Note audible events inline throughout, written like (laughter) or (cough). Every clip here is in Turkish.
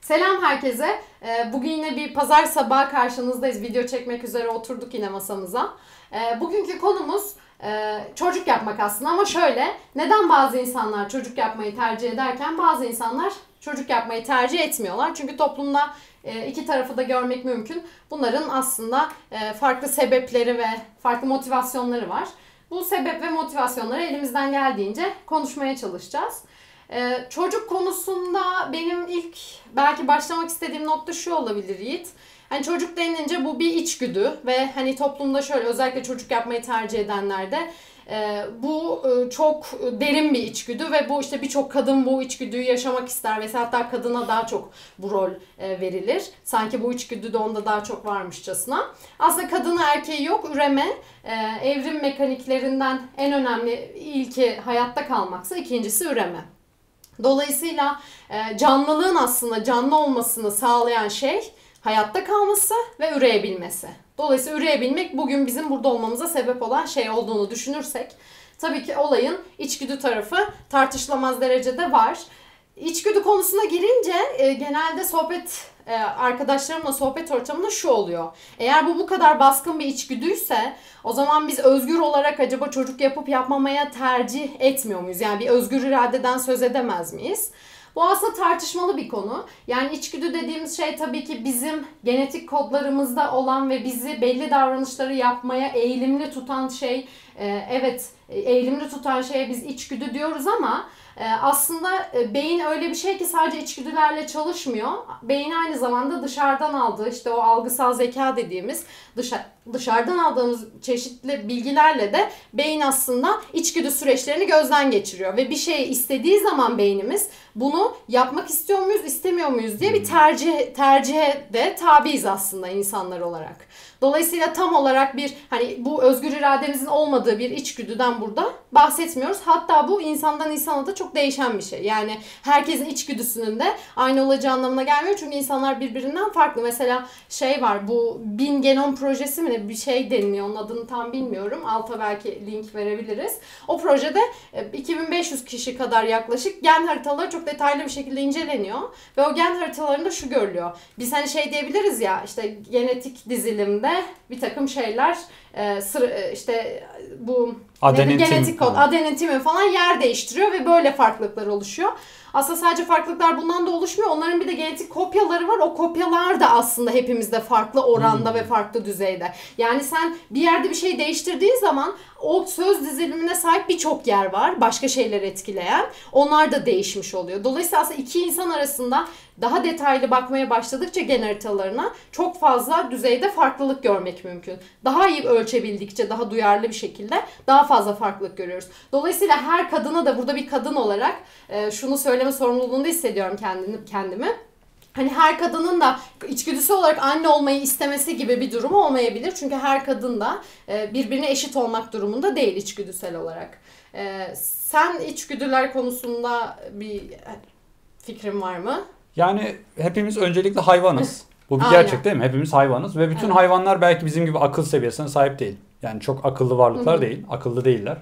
Selam herkese. Ee, bugün yine bir pazar sabahı karşınızdayız. Video çekmek üzere oturduk yine masamıza. Ee, bugünkü konumuz e, çocuk yapmak aslında ama şöyle. Neden bazı insanlar çocuk yapmayı tercih ederken bazı insanlar çocuk yapmayı tercih etmiyorlar? Çünkü toplumda e, iki tarafı da görmek mümkün. Bunların aslında e, farklı sebepleri ve farklı motivasyonları var. Bu sebep ve motivasyonları elimizden geldiğince konuşmaya çalışacağız. Ee, çocuk konusunda benim ilk belki başlamak istediğim nokta şu olabilir Yiğit. Hani çocuk denilince bu bir içgüdü ve hani toplumda şöyle özellikle çocuk yapmayı tercih edenlerde e, bu e, çok derin bir içgüdü ve bu işte birçok kadın bu içgüdüyü yaşamak ister ve hatta kadına daha çok bu rol e, verilir. Sanki bu içgüdü de onda daha çok varmışçasına. Aslında kadını erkeği yok üreme e, evrim mekaniklerinden en önemli ilki hayatta kalmaksa ikincisi üreme. Dolayısıyla e, canlılığın aslında canlı olmasını sağlayan şey hayatta kalması ve üreyebilmesi. Dolayısıyla üreyebilmek bugün bizim burada olmamıza sebep olan şey olduğunu düşünürsek tabii ki olayın içgüdü tarafı tartışılamaz derecede var. İçgüdü konusuna girince e, genelde sohbet e, arkadaşlarımla sohbet ortamında şu oluyor. Eğer bu bu kadar baskın bir içgüdüyse o zaman biz özgür olarak acaba çocuk yapıp yapmamaya tercih etmiyor muyuz? Yani bir özgür iradeden söz edemez miyiz? Bu aslında tartışmalı bir konu. Yani içgüdü dediğimiz şey tabii ki bizim genetik kodlarımızda olan ve bizi belli davranışları yapmaya eğilimli tutan şey. E, evet eğilimli tutan şeye biz içgüdü diyoruz ama aslında e, beyin öyle bir şey ki sadece içgüdülerle çalışmıyor. Beyin aynı zamanda dışarıdan aldığı işte o algısal zeka dediğimiz dışarıdan aldığımız çeşitli bilgilerle de beyin aslında içgüdü süreçlerini gözden geçiriyor. Ve bir şeyi istediği zaman beynimiz bunu yapmak istiyor muyuz istemiyor muyuz diye bir tercih tercihe de tabiiz aslında insanlar olarak. Dolayısıyla tam olarak bir hani bu özgür irademizin olmadığı bir içgüdüden burada bahsetmiyoruz. Hatta bu insandan insana da çok değişen bir şey. Yani herkesin içgüdüsünün de aynı olacağı anlamına gelmiyor. Çünkü insanlar birbirinden farklı. Mesela şey var bu bin genom projesi mi ne bir şey deniliyor. Onun adını tam bilmiyorum. Alta belki link verebiliriz. O projede 2500 e, kişi kadar yaklaşık gen haritaları çok detaylı bir şekilde inceleniyor. Ve o gen haritalarında şu görülüyor. Biz hani şey diyebiliriz ya işte genetik dizilimde bir takım şeyler e, sır, e, işte bu adenin genetik kod, adenin timi falan yer değiştiriyor ve böyle farklılıklar oluşuyor. Aslında sadece farklılıklar bundan da oluşmuyor. Onların bir de genetik kopyaları var. O kopyalar da aslında hepimizde farklı oranda hmm. ve farklı düzeyde. Yani sen bir yerde bir şey değiştirdiğin zaman o söz dizilimine sahip birçok yer var. Başka şeyler etkileyen. Onlar da değişmiş oluyor. Dolayısıyla aslında iki insan arasında daha detaylı bakmaya başladıkça gen haritalarına çok fazla düzeyde farklılık görmek mümkün. Daha iyi ölçebildikçe daha duyarlı bir şekilde daha fazla farklılık görüyoruz. Dolayısıyla her kadına da burada bir kadın olarak e, şunu söyleme sorumluluğunda hissediyorum kendimi. kendimi hani her kadının da içgüdüsü olarak anne olmayı istemesi gibi bir durum olmayabilir. Çünkü her kadın da e, birbirine eşit olmak durumunda değil içgüdüsel olarak. E, sen içgüdüler konusunda bir fikrin var mı? Yani hepimiz öncelikle hayvanız. Bu bir gerçek değil mi? Hepimiz hayvanız ve bütün evet. hayvanlar belki bizim gibi akıl seviyesine sahip değil. Yani çok akıllı varlıklar Hı-hı. değil. Akıllı değiller.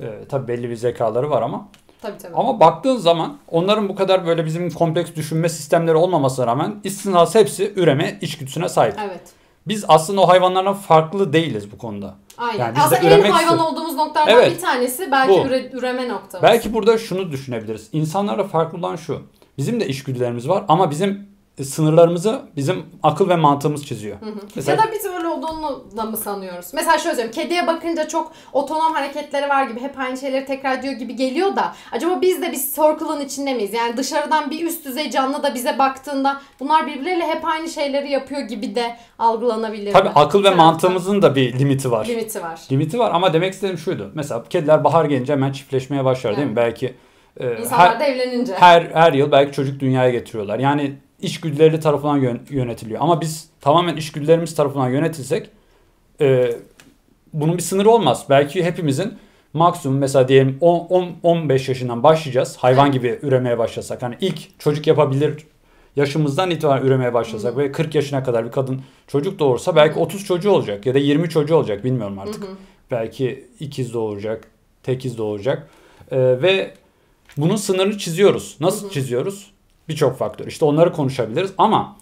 Ee, tabii belli bir zekaları var ama. Tabii tabii. Ama baktığın zaman onların bu kadar böyle bizim kompleks düşünme sistemleri olmamasına rağmen istisnası hepsi üreme içgüdüsüne sahip. Evet. Biz aslında o hayvanlardan farklı değiliz bu konuda. Aynen. Yani aslında en hayvan olduğumuz noktalardan evet, bir tanesi belki bu. üre, üreme noktamız. Belki burada şunu düşünebiliriz. İnsanlarla farklı olan şu. Bizim de içgüdülerimiz var ama bizim sınırlarımızı bizim akıl ve mantığımız çiziyor. Hı hı. Mesela, ya da biz öyle olduğunu da mı sanıyoruz? Mesela şöyle söyleyeyim. Kediye bakınca çok otonom hareketleri var gibi hep aynı şeyleri tekrar diyor gibi geliyor da acaba biz de bir circle'ın içinde miyiz? Yani dışarıdan bir üst düzey canlı da bize baktığında bunlar birbirleriyle hep aynı şeyleri yapıyor gibi de algılanabilir. Tabii mi? akıl ve mantığımızın da bir limiti var. Limiti var. Limiti var ama demek istediğim şuydu. Mesela kediler bahar gelince hemen çiftleşmeye başlar evet. değil mi? Belki e, İnsanlar her, da evlenince. Her, her yıl belki çocuk dünyaya getiriyorlar. Yani içgüdüleri tarafından yönetiliyor. Ama biz tamamen içgüdülerimiz tarafından yönetilsek e, bunun bir sınırı olmaz. Belki hepimizin maksimum mesela diyelim 10-15 yaşından başlayacağız. Hayvan gibi üremeye başlasak. Hani ilk çocuk yapabilir yaşımızdan itibaren üremeye başlasak ve 40 yaşına kadar bir kadın çocuk doğursa belki 30 çocuğu olacak ya da 20 çocuğu olacak bilmiyorum artık. Belki ikiz doğuracak, tekiz doğuracak. Ee, ve bunun sınırını çiziyoruz. Nasıl çiziyoruz? Birçok faktör. İşte onları konuşabiliriz ama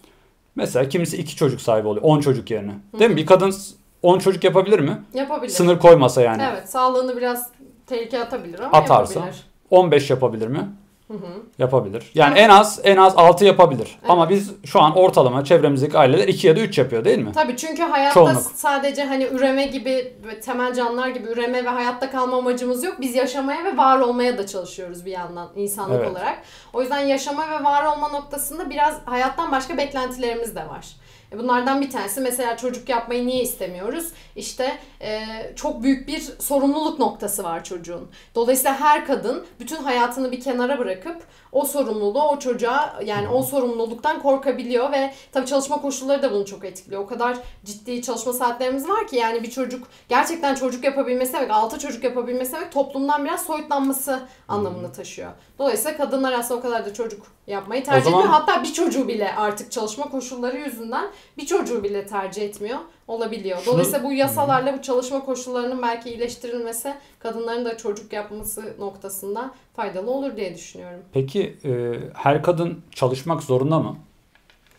mesela kimisi iki çocuk sahibi oluyor. 10 çocuk yerine. Değil mi? Bir kadın 10 çocuk yapabilir mi? Yapabilir. Sınır koymasa yani. Evet sağlığını biraz tehlikeye atabilir ama Atarsa. yapabilir. 15 yapabilir mi? Hı hı. Yapabilir. Yani en az en az 6 yapabilir. Evet. Ama biz şu an ortalama çevremizdeki aileler 2 ya da 3 yapıyor değil mi? Tabii çünkü hayatta Çoğunluk. sadece hani üreme gibi temel canlılar gibi üreme ve hayatta kalma amacımız yok. Biz yaşamaya ve var olmaya da çalışıyoruz bir yandan insanlık Evet. olarak. O yüzden yaşama ve var olma noktasında biraz hayattan başka beklentilerimiz de var. E, Bunlardan bir tanesi mesela çocuk yapmayı niye istemiyoruz? İşte e, çok büyük bir sorumluluk noktası var çocuğun. Dolayısıyla her kadın bütün hayatını bir kenara bırakıp o sorumluluğu o çocuğa yani o sorumluluktan korkabiliyor ve tabii çalışma koşulları da bunu çok etkiliyor. O kadar ciddi çalışma saatlerimiz var ki yani bir çocuk gerçekten çocuk yapabilmesi demek, altı çocuk yapabilmesi demek toplumdan biraz soyutlanması anlamını taşıyor. Dolayısıyla kadınlar aslında o kadar da çocuk yapmayı tercih zaman- etmiyor. Hatta bir çocuğu bile artık çalışma koşulları yüzünden bir çocuğu bile tercih etmiyor olabiliyor. Dolayısıyla bu yasalarla bu çalışma koşullarının belki iyileştirilmesi kadınların da çocuk yapması noktasında faydalı olur diye düşünüyorum. Peki e, her kadın çalışmak zorunda mı?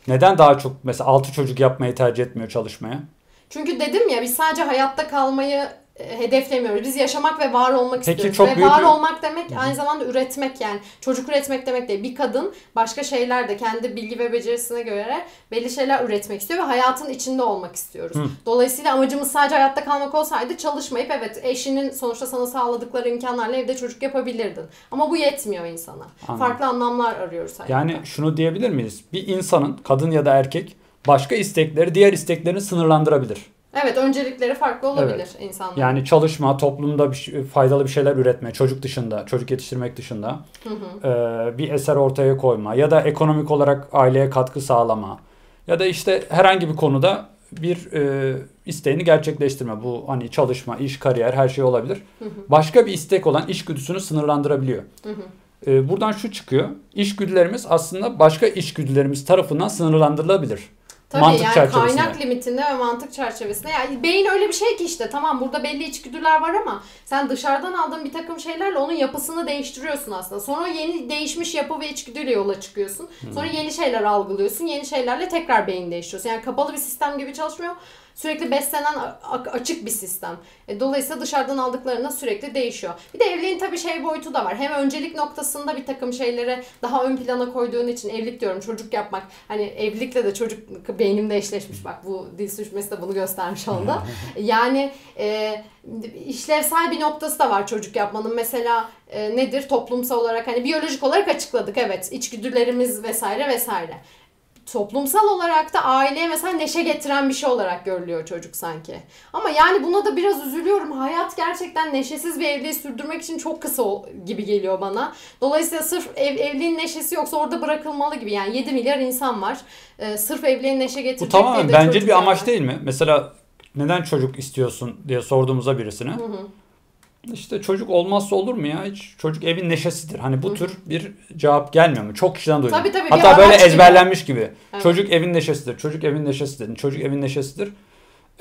Neden daha çok mesela 6 çocuk yapmayı tercih etmiyor çalışmaya? Çünkü dedim ya biz sadece hayatta kalmayı hedeflemiyoruz. Biz yaşamak ve var olmak Peki, istiyoruz. çok ve büyük var bir- olmak demek aynı zamanda üretmek yani. Çocuk üretmek demek değil. Bir kadın başka şeyler de kendi bilgi ve becerisine göre belli şeyler üretmek istiyor ve hayatın içinde olmak istiyoruz. Hı. Dolayısıyla amacımız sadece hayatta kalmak olsaydı çalışmayıp evet eşinin sonuçta sana sağladıkları imkanlarla evde çocuk yapabilirdin. Ama bu yetmiyor insana. Anladım. Farklı anlamlar arıyoruz hayatta. Yani şunu diyebilir miyiz? Bir insanın kadın ya da erkek başka istekleri diğer isteklerini sınırlandırabilir. Evet öncelikleri farklı olabilir insanların. Yani çalışma, toplumda bir şey- faydalı bir şeyler üretme, çocuk dışında, çocuk yetiştirmek dışında Hı hı. e, bir eser ortaya koyma ya da ekonomik olarak aileye katkı sağlama ya da işte herhangi bir konuda bir e, isteğini gerçekleştirme. Bu hani çalışma, iş, kariyer her şey olabilir. Hı hı. Başka bir istek olan içgüdüsünü sınırlandırabiliyor. Hı hı. E, buradan şu çıkıyor. İşgüdülerimiz aslında başka içgüdülerimiz tarafından sınırlandırılabilir. Tabii Mantık yani çerçevesinde. kaynak limitinde ve mantık çerçevesinde. Yani beyin öyle bir şey ki işte tamam burada belli içgüdüler var ama sen dışarıdan aldığın bir takım şeylerle onun yapısını değiştiriyorsun aslında. Sonra yeni değişmiş yapı ve içgüdüyle yola çıkıyorsun. Sonra yeni şeyler algılıyorsun. Yeni şeylerle tekrar beyin değiştiriyorsun. Yani kapalı bir sistem gibi çalışmıyor. Sürekli beslenen açık bir sistem. E, dolayısıyla dışarıdan aldıklarına sürekli değişiyor. Bir de evliliğin tabii şey boyutu da var. Hem öncelik noktasında bir takım şeyleri daha ön plana koyduğun için evlilik diyorum çocuk yapmak. Hani evlilikle de çocuk beynimde eşleşmiş bak bu dil sürçmesi de bunu göstermiş oldu. (laughs) yani e, işlevsel bir noktası da var çocuk yapmanın. Mesela e, nedir toplumsal olarak hani biyolojik olarak açıkladık evet içgüdülerimiz vesaire vesaire toplumsal olarak da aileye mesela neşe getiren bir şey olarak görülüyor çocuk sanki. Ama yani buna da biraz üzülüyorum. Hayat gerçekten neşesiz bir evliliği sürdürmek için çok kısa gibi geliyor bana. Dolayısıyla sırf ev, evliliğin neşesi yoksa orada bırakılmalı gibi. Yani 7 milyar insan var. Ee, sırf evliliğin neşe getirecek Bu tamamen çocuk bir amaç yapmak. değil mi? Mesela neden çocuk istiyorsun diye sorduğumuzda birisine. Hı hı. İşte çocuk olmazsa olur mu ya? Hiç çocuk evin neşesidir. Hani bu tür bir cevap gelmiyor mu? Çok kişiden duydum. Tabii, tabii, bir Hatta böyle araç gibi. ezberlenmiş gibi. Evet. Çocuk evin neşesidir. Çocuk evin neşesidir. Çocuk evin neşesidir.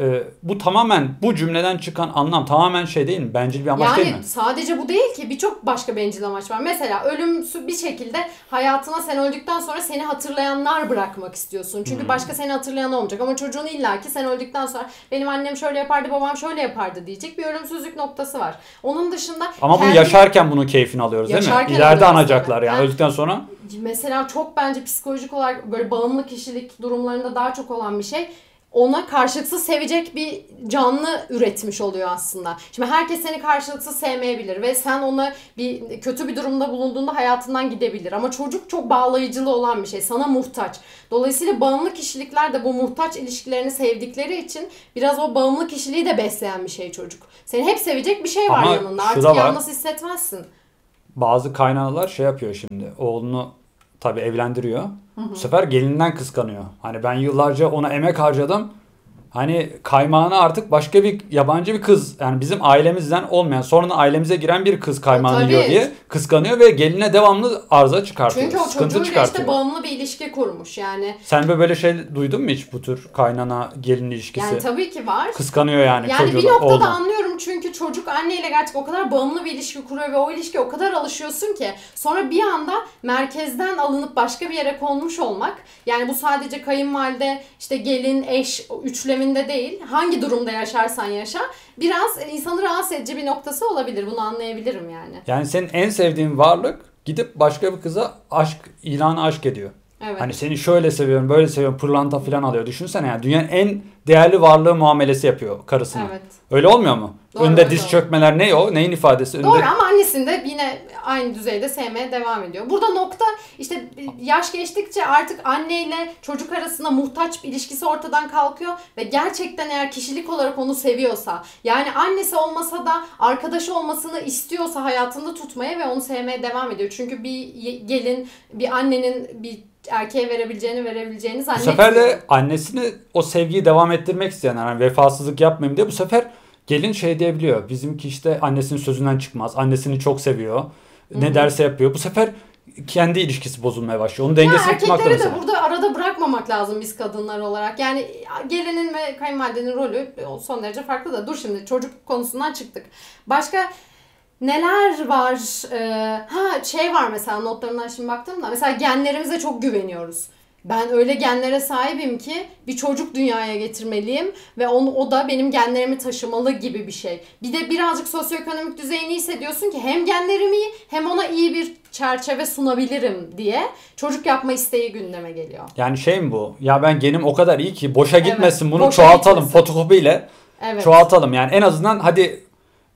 Ee, bu tamamen bu cümleden çıkan anlam tamamen şey değil mi? Bencil bir amaç değil Yani mi? sadece bu değil ki birçok başka bencil amaç var. Mesela ölümsü bir şekilde hayatına sen öldükten sonra seni hatırlayanlar bırakmak istiyorsun. Çünkü Hmm. başka seni hatırlayan olmayacak ama çocuğun illaki sen öldükten sonra benim annem şöyle yapardı babam şöyle yapardı diyecek bir ölümsüzlük noktası var. Onun dışında Ama bunu kendi- yaşarken bunu keyfini alıyoruz değil mi? Yaşarken İleride alıyoruz anacaklar yani Ha. öldükten sonra. mesela çok bence psikolojik olarak böyle bağımlı kişilik durumlarında daha çok olan bir şey ona karşılıksız sevecek bir canlı üretmiş oluyor aslında. Şimdi herkes seni karşılıksız sevmeyebilir ve sen ona bir kötü bir durumda bulunduğunda hayatından gidebilir. Ama çocuk çok bağlayıcılığı olan bir şey. Sana muhtaç. Dolayısıyla bağımlı kişilikler de bu muhtaç ilişkilerini sevdikleri için biraz o bağımlı kişiliği de besleyen bir şey çocuk. Seni hep sevecek bir şey var Ama yanında. Artık var. yalnız hissetmezsin. Bazı kaynanalar şey yapıyor şimdi. Oğlunu tabii evlendiriyor. Bu sefer gelinden kıskanıyor. Hani ben yıllarca ona emek harcadım. Hani kaymağına artık başka bir yabancı bir kız yani bizim ailemizden olmayan sonradan ailemize giren bir kız kaymağını Tabii. yiyor diye kıskanıyor ve geline devamlı arıza çıkartıyor. Çünkü o sıkıntı çocuğuyla çıkartıyor. işte bağımlı bir ilişki kurmuş yani. Sen böyle şey duydun mu hiç bu tür kaynana gelin ilişkisi? Yani tabii ki var. Kıskanıyor yani, Yani çocuğu bir noktada oğlunu. anlıyorum çünkü çocuk anneyle gerçekten o kadar bağımlı bir ilişki kuruyor ve o ilişkiye o kadar alışıyorsun ki sonra bir anda merkezden alınıp başka bir yere konmuş olmak yani bu sadece kayınvalide işte gelin eş üçleminde değil hangi durumda yaşarsan yaşa biraz insanı rahatsız edici bir noktası olabilir bunu anlayabilirim yani. Yani senin en sevdiğin varlık gidip başka bir kıza aşk ilanı aşk ediyor. Evet. Hani seni şöyle seviyorum, böyle seviyorum, pırlanta falan alıyor. Düşünsene yani dünyanın en değerli varlığı muamelesi yapıyor karısına. evet. Öyle olmuyor mu? Doğru, Önde öyle diz doğru. çökmeler ne o? Neyin ifadesi? Doğru Önde... ama annesini de yine aynı düzeyde sevmeye devam ediyor. Burada nokta işte yaş geçtikçe artık anneyle çocuk arasında muhtaç bir ilişkisi ortadan kalkıyor ve gerçekten eğer kişilik olarak onu seviyorsa yani annesi olmasa da arkadaş olmasını istiyorsa hayatında tutmaya ve onu sevmeye devam ediyor. Çünkü bir gelin bir annenin bir erkeğe verebileceğini verebileceğini Bu zannetmiyor. sefer de annesini o sevgiyi devam ettirmek isteyen yani vefasızlık yapmayayım diye bu sefer gelin şey diyebiliyor. Bizimki işte annesinin sözünden çıkmaz. Annesini çok seviyor. Ne derse yapıyor. Bu sefer kendi ilişkisi bozulmaya başlıyor. Onun Ya dengesini tutmak da erkekleri de burada arada bırakmamak lazım biz kadınlar olarak. Yani gelinin ve kayınvalidenin rolü son derece farklı da. Dur şimdi çocuk konusundan çıktık. Başka neler var? Ee, ha şey var mesela notlarımdan şimdi baktım da. Mesela genlerimize çok güveniyoruz. Ben öyle genlere sahibim ki bir çocuk dünyaya getirmeliyim ve onu o da benim genlerimi taşımalı gibi bir şey. Bir de birazcık sosyoekonomik düzeyini hissediyorsun ki hem genlerim iyi hem ona iyi bir çerçeve sunabilirim diye çocuk yapma isteği gündeme geliyor. Yani şey mi bu? Ya ben genim o kadar iyi ki boşa gitmesin bunu boşa çoğaltalım gitmesin. fotokopiyle. Evet. Çoğaltalım yani en azından hadi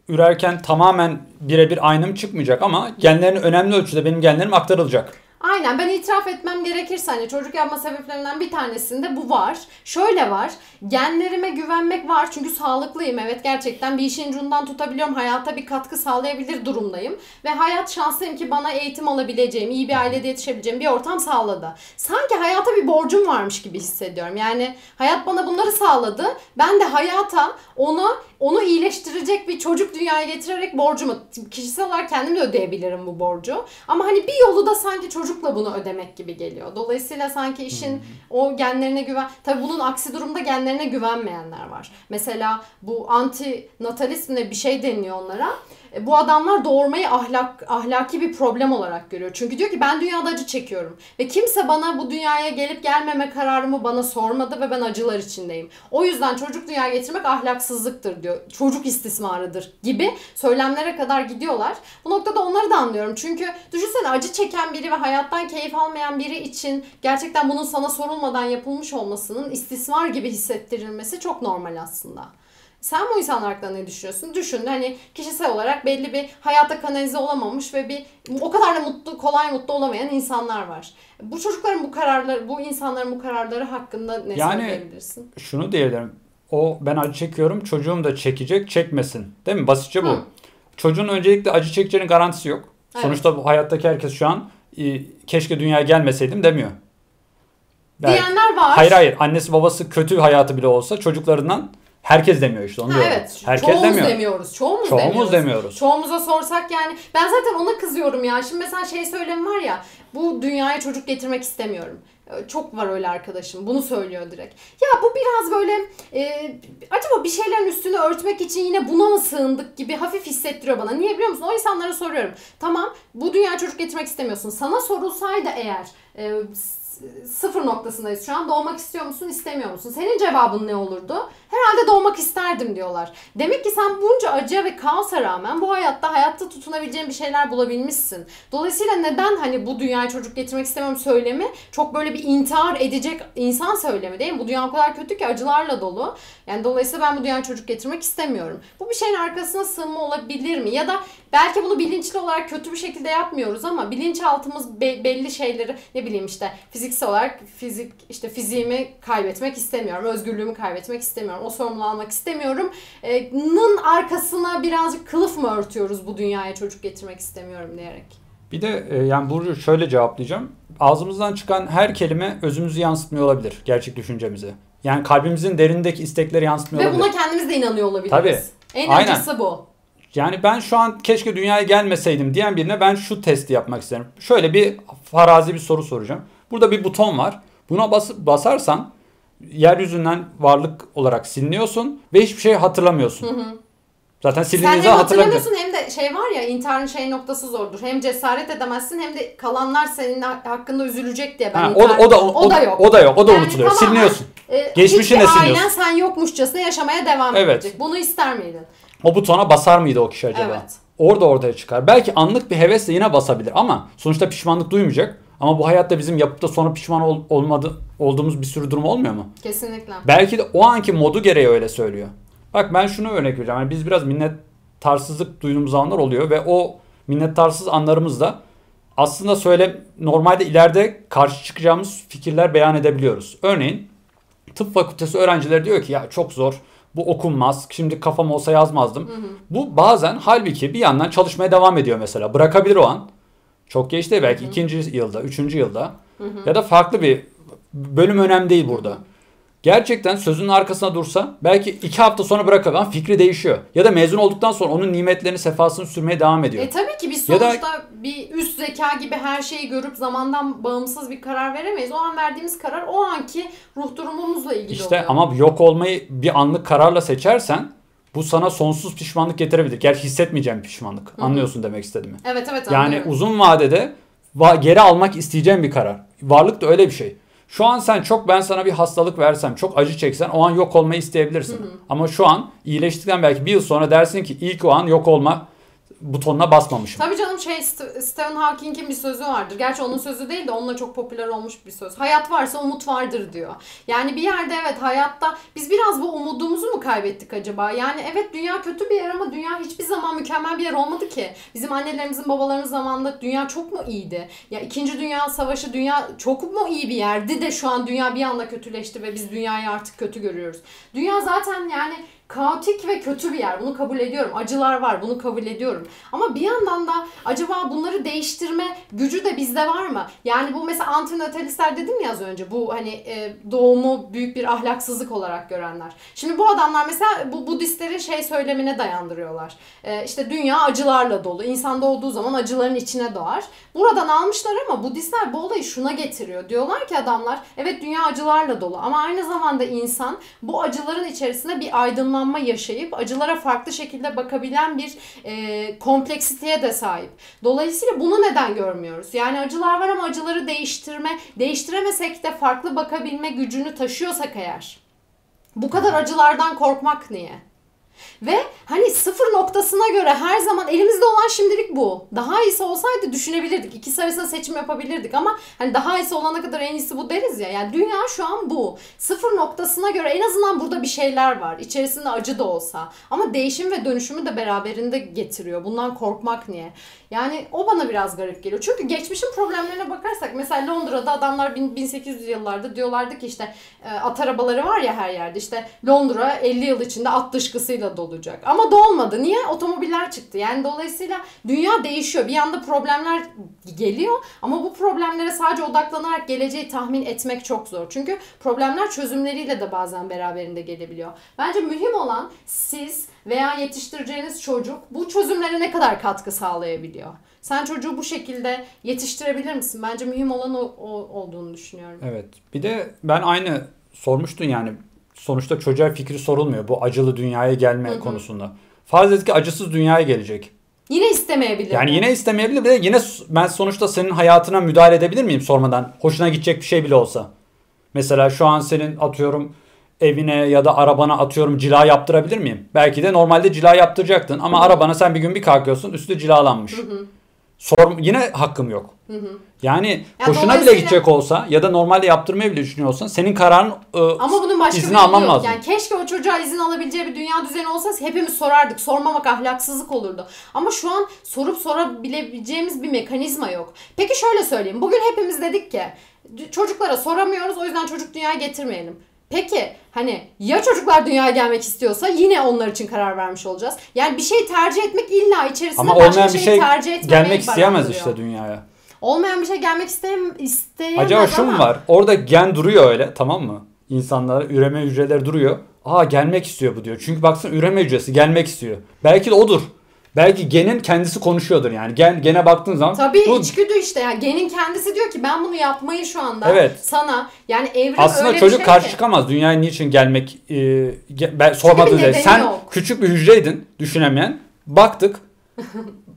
ürerken tamamen birebir aynım çıkmayacak ama genlerin önemli ölçüde benim genlerim aktarılacak. Aynen ben itiraf etmem gerekirse hani çocuk yapma sebeplerinden bir tanesinde bu var. Şöyle var. Genlerime güvenmek var çünkü sağlıklıyım. Evet gerçekten bir işin ucundan tutabiliyorum. Hayata bir katkı sağlayabilir durumdayım. Ve hayat şanslıyım ki bana eğitim alabileceğim, iyi bir ailede yetişebileceğim bir ortam sağladı. Sanki hayata bir borcum varmış gibi hissediyorum. Yani hayat bana bunları sağladı. Ben de hayata onu onu iyileştirecek bir çocuk dünyaya getirerek borcumu kişisel olarak kendim de ödeyebilirim bu borcu. Ama hani bir yolu da sanki çocukla bunu ödemek gibi geliyor. Dolayısıyla sanki işin o genlerine güven... Tabii bunun aksi durumda genlerine güvenmeyenler var. Mesela bu anti natalizmle bir şey deniyor onlara. E, Bu adamlar doğurmayı ahlak ahlaki bir problem olarak görüyor. Çünkü diyor ki ben dünyada acı çekiyorum ve kimse bana bu dünyaya gelip gelmeme kararımı bana sormadı ve ben acılar içindeyim. O yüzden çocuk dünyaya getirmek ahlaksızlıktır diyor. Çocuk istismarıdır gibi söylemlere kadar gidiyorlar. Bu noktada onları da anlıyorum. Çünkü düşünsene acı çeken biri ve hayattan keyif almayan biri için gerçekten bunun sana sorulmadan yapılmış olmasının istismar gibi hissettirilmesi çok normal aslında. Sen bu insanlar hakkında ne düşünüyorsun? Düşün hani kişisel olarak belli bir hayata kanalize olamamış ve bir o kadar da mutlu, kolay mutlu olamayan insanlar var. Bu çocukların bu kararları, bu insanların bu kararları hakkında ne Yani- söyleyebilirsin? Şunu diyebilirim. O ben acı çekiyorum çocuğum da çekecek çekmesin. Değil mi? Basitçe bu. Hı. Çocuğun öncelikle acı çekeceğinin garantisi yok. Evet. Sonuçta bu hayattaki herkes şu an keşke dünyaya gelmeseydim demiyor. Belki. Diyenler var. Hayır hayır annesi babası kötü hayatı bile olsa çocuklarından herkes demiyor işte onu Ha, diyorum. evet. Herkes çoğumuz demiyor. demiyoruz. Çoğumuz, Çoğumuz demiyoruz. demiyoruz. Çoğumuza sorsak yani ben zaten ona kızıyorum ya. Şimdi mesela şey söylemi var ya bu dünyaya çocuk getirmek istemiyorum. Ee, Çok var öyle arkadaşım. Bunu söylüyor direkt. Ya bu biraz böyle e, acaba bir şeylerin üstünü örtmek için yine buna mı sığındık gibi hafif hissettiriyor bana. Niye biliyor musun? O insanlara soruyorum. Tamam bu dünyaya çocuk getirmek istemiyorsun. Sana sorulsaydı eğer e, sıfır noktasındayız şu an. Doğmak istiyor musun, istemiyor musun? Senin cevabın ne olurdu? Herhalde doğmak isterdim diyorlar. Demek ki sen bunca acıya ve kaosa rağmen bu hayatta hayatta tutunabileceğin bir şeyler bulabilmişsin. Dolayısıyla neden hani bu dünyaya çocuk getirmek istemiyorum söylemi çok böyle bir intihar edecek insan söylemi değil mi? Bu dünya o kadar kötü ki acılarla dolu. Yani dolayısıyla ben bu dünyaya çocuk getirmek istemiyorum. Bu bir şeyin arkasına sığınma olabilir mi? Ya da belki bunu bilinçli olarak kötü bir şekilde yapmıyoruz ama bilinçaltımız be- belli şeyleri ne bileyim işte fiziksel olarak fizik işte fiziğimi kaybetmek istemiyorum. Özgürlüğümü kaybetmek istemiyorum. O sorumluluğu almak istemiyorum. Ee, nın arkasına birazcık kılıf mı örtüyoruz bu dünyaya çocuk getirmek istemiyorum diyerek. Bir de e, yani Burcu şöyle cevaplayacağım. Ağzımızdan çıkan her kelime özümüzü yansıtmıyor olabilir. Gerçek düşüncemizi. Yani kalbimizin derindeki istekleri yansıtmıyor Ve olabilir. buna kendimiz de inanıyor olabiliriz. Tabii. En Aynen. acısı bu. Yani ben şu an keşke dünyaya gelmeseydim diyen birine ben şu testi yapmak isterim. Şöyle bir farazi bir soru soracağım. Burada bir buton var. Buna bas basarsan yeryüzünden varlık olarak siliniyorsun ve hiçbir şey hatırlamıyorsun. Zaten Sen silindiğinizde hem hatırlamıyorsun. hem de şey var ya intiharın şey noktası zordur. Hem cesaret edemezsin hem de kalanlar senin ha- hakkında üzülecek diye ben Ha, o, da, o, da, o da yok. O da yok. O da Yani unutuluyor. tamamen- Siliniyorsun. Ee, Geçmişine siliyorsun. ailen sen yokmuşçasına yaşamaya devam Evet. edecek. Bunu ister miydin? O butona basar mıydı o kişi acaba? Evet. Orada ortaya çıkar. Belki anlık bir hevesle yine basabilir ama sonuçta pişmanlık duymayacak. Ama bu hayatta bizim yapıp da sonra pişman ol- olmadı, olduğumuz bir sürü durum olmuyor mu? Kesinlikle. Belki de o anki modu gereği öyle söylüyor. Bak ben şunu örnek vereceğim. Yani biz biraz minnettarsızlık duyduğumuz anlar oluyor ve o minnettarsız anlarımızda aslında söyle normalde ileride karşı çıkacağımız fikirler beyan edebiliyoruz. Örneğin tıp fakültesi öğrencileri diyor ki ya çok zor bu okunmaz şimdi kafam olsa yazmazdım. Bu bazen halbuki bir yandan çalışmaya devam ediyor mesela bırakabilir o an. Çok geç değil belki ikinci yılda, üçüncü yılda ya da farklı bir bölüm önemli değil burada. Gerçekten sözünün arkasına dursa belki iki hafta sonra ama fikri değişiyor. Ya da mezun olduktan sonra onun nimetlerini, sefasını sürmeye devam ediyor. E tabii ki biz Ya da- sonuçta bir üst zeka gibi her şeyi görüp zamandan bağımsız bir karar veremeyiz. O an verdiğimiz karar o anki ruh durumumuzla ilgili İşte oluyor. ama yok olmayı bir anlık kararla seçersen bu sana sonsuz pişmanlık getirebilir. Gerçi hissetmeyeceğim pişmanlık. Anlıyorsun demek istediğimi. Evet evet Yani anlıyorum. uzun vadede va- geri almak isteyeceğim bir karar. Varlık da öyle bir şey. Şu an sen çok ben sana bir hastalık versem, çok acı çeksen o an yok olmayı isteyebilirsin. Ama şu an iyileştikten belki bir yıl sonra dersin ki ilk o an yok olma butonuna basmamışım. Tabii canım şey St- Stephen Hawking'in bir sözü vardır. Gerçi onun sözü değil de onunla çok popüler olmuş bir söz. Hayat varsa umut vardır diyor. Yani bir yerde evet hayatta biz biraz bu umudumuzu mu kaybettik acaba? Yani evet dünya kötü bir yer ama dünya hiçbir zaman mükemmel bir yer olmadı ki. Bizim annelerimizin babalarımız zamanında dünya çok mu iyiydi? Ya ikinci dünya savaşı dünya çok mu iyi bir yerdi de şu an dünya bir anda kötüleşti ve biz dünyayı artık kötü görüyoruz. Dünya zaten yani kaotik ve kötü bir yer. Bunu kabul ediyorum. Acılar var. Bunu kabul ediyorum. Ama bir yandan da acaba bunları değiştirme gücü de bizde var mı? Yani bu mesela antinatalistler dedim ya az önce. Bu hani e, doğumu büyük bir ahlaksızlık olarak görenler. Şimdi bu adamlar mesela bu Budistlerin şey söylemine dayandırıyorlar. E, işte dünya acılarla dolu. İnsan doğduğu zaman acıların içine doğar. Buradan almışlar ama Budistler bu olayı şuna getiriyor. Diyorlar ki adamlar evet dünya acılarla dolu ama aynı zamanda insan bu acıların içerisinde bir aydınlanma yaşayıp acılara farklı şekilde bakabilen bir e, kompleksiteye de sahip. Dolayısıyla bunu neden görmüyoruz? Yani acılar var ama acıları değiştirme, değiştiremesek de farklı bakabilme gücünü taşıyorsak eğer. Bu kadar acılardan korkmak niye? Ve hani sıfır noktasına göre her zaman elimizde olan şimdilik bu. Daha iyisi olsaydı düşünebilirdik. İkisi arasında seçim yapabilirdik ama hani daha iyisi olana kadar en iyisi bu deriz ya. Yani dünya şu an bu. Sıfır noktasına göre en azından burada bir şeyler var. İçerisinde acı da olsa. Ama değişim ve dönüşümü de beraberinde getiriyor. Bundan korkmak niye? Yani o bana biraz garip geliyor. Çünkü geçmişin problemlerine bakarsak mesela Londra'da adamlar bin- 1800 yıllarda diyorlardı ki işte e, at arabaları var ya her yerde. İşte Londra 50 yıl içinde at dışkısıyla dolacak. Ama dolmadı. Niye? Otomobiller çıktı. Yani dolayısıyla dünya değişiyor. Bir yanda problemler geliyor ama bu problemlere sadece odaklanarak geleceği tahmin etmek çok zor. Çünkü problemler çözümleriyle de bazen beraberinde gelebiliyor. Bence mühim olan siz veya yetiştireceğiniz çocuk bu çözümlere ne kadar katkı sağlayabiliyor. Sen çocuğu bu şekilde yetiştirebilir misin? Bence mühim olan o, o olduğunu düşünüyorum. Evet. Bir de ben aynı sormuştun yani sonuçta çocuğa fikri sorulmuyor bu acılı dünyaya gelme konusunda. Farz et ki acısız dünyaya gelecek. Yine istemeyebilir. Yani mi? yine istemeyebilir bir de yine ben sonuçta senin hayatına müdahale edebilir miyim sormadan? Hoşuna gidecek bir şey bile olsa. Mesela şu an senin atıyorum evine ya da arabana atıyorum cila yaptırabilir miyim? Belki de normalde cila yaptıracaktın ama arabana sen bir gün bir kalkıyorsun üstü cilalanmış. Sor, yine hakkım yok. Yani Ya hoşuna bile gidecek olsa ya da normalde yaptırmayı bile düşünüyorsan senin kararın e, Ama bunun başka izni alman yok. lazım. Yani keşke o çocuğa izin alabileceği bir dünya düzeni olsa hepimiz sorardık. Sormamak ahlaksızlık olurdu. Ama şu an sorup sorabileceğimiz bir mekanizma yok. Peki şöyle söyleyeyim. Bugün hepimiz dedik ki çocuklara soramıyoruz o yüzden çocuk dünyaya getirmeyelim. Peki hani ya çocuklar dünyaya gelmek istiyorsa yine onlar için karar vermiş olacağız. Yani bir şey tercih etmek illa içerisinde ama başka olmayan bir şey tercih etmemeyi gelmek isteyemez barındırıyor. işte dünyaya. Olmayan bir şey gelmek isteyem isteyemez Acaba şu mu var? Orada gen duruyor öyle tamam mı? İnsanlar üreme hücreleri duruyor. Aa gelmek istiyor bu diyor. Çünkü baksana üreme hücresi gelmek istiyor. Belki de odur. Belki genin kendisi konuşuyordur yani. Gen, gene baktığın zaman Tabii bu içgüdü işte yani genin kendisi diyor ki ben bunu yapmayı şu anda Evet. sana yani evrim aslında öyle çocuk şey karşı ki. çıkamaz. Dünyaya niçin gelmek e, ge- ben sormadığı nedeni Sen yok. küçük bir hücreydin düşünemeyen. Baktık. (laughs)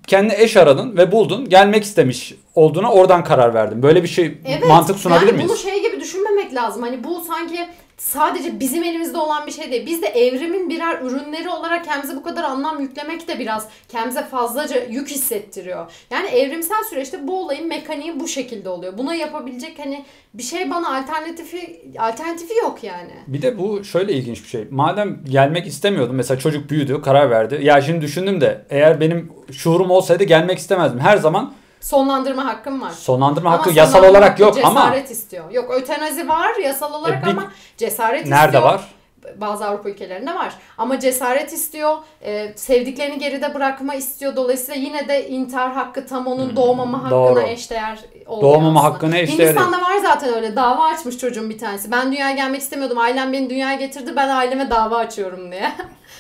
kendi eş aradın ve buldun. Gelmek istemiş olduğuna oradan karar verdin. Böyle bir şey Evet, mantık sunabilir yani miyiz? bunu şey gibi düşünmemek lazım. Hani bu sanki sadece bizim elimizde olan bir şey değil. Biz de evrimin birer ürünleri olarak kendimize bu kadar anlam yüklemek de biraz kendimize fazlaca yük hissettiriyor. Yani evrimsel süreçte bu olayın mekaniği bu şekilde oluyor. Buna yapabilecek hani bir şey bana alternatifi alternatifi yok yani. Bir de bu şöyle ilginç bir şey. Madem gelmek istemiyordum. Mesela çocuk büyüdü, karar verdi. Ya şimdi düşündüm de eğer benim şuurum olsaydı gelmek istemezdim. Her zaman Sonlandırma hakkım var. sonlandırma Ama hakkı yasal sonlandırma olarak yok ama cesaret istiyor. Yok ötenazi var yasal olarak E, bir- ama cesaret nerede istiyor. var? bazı Avrupa ülkelerinde var. Ama cesaret istiyor, e, sevdiklerini geride bırakma istiyor. Dolayısıyla yine de intihar hakkı tam onun doğmama hakkına Hmm, doğru. eşdeğer oluyor Doğmama aslında. hakkına eşdeğer. Hindistan'da var zaten öyle. Dava açmış çocuğun bir tanesi. Ben dünyaya gelmek istemiyordum. Ailem beni dünyaya getirdi. Ben aileme dava açıyorum diye.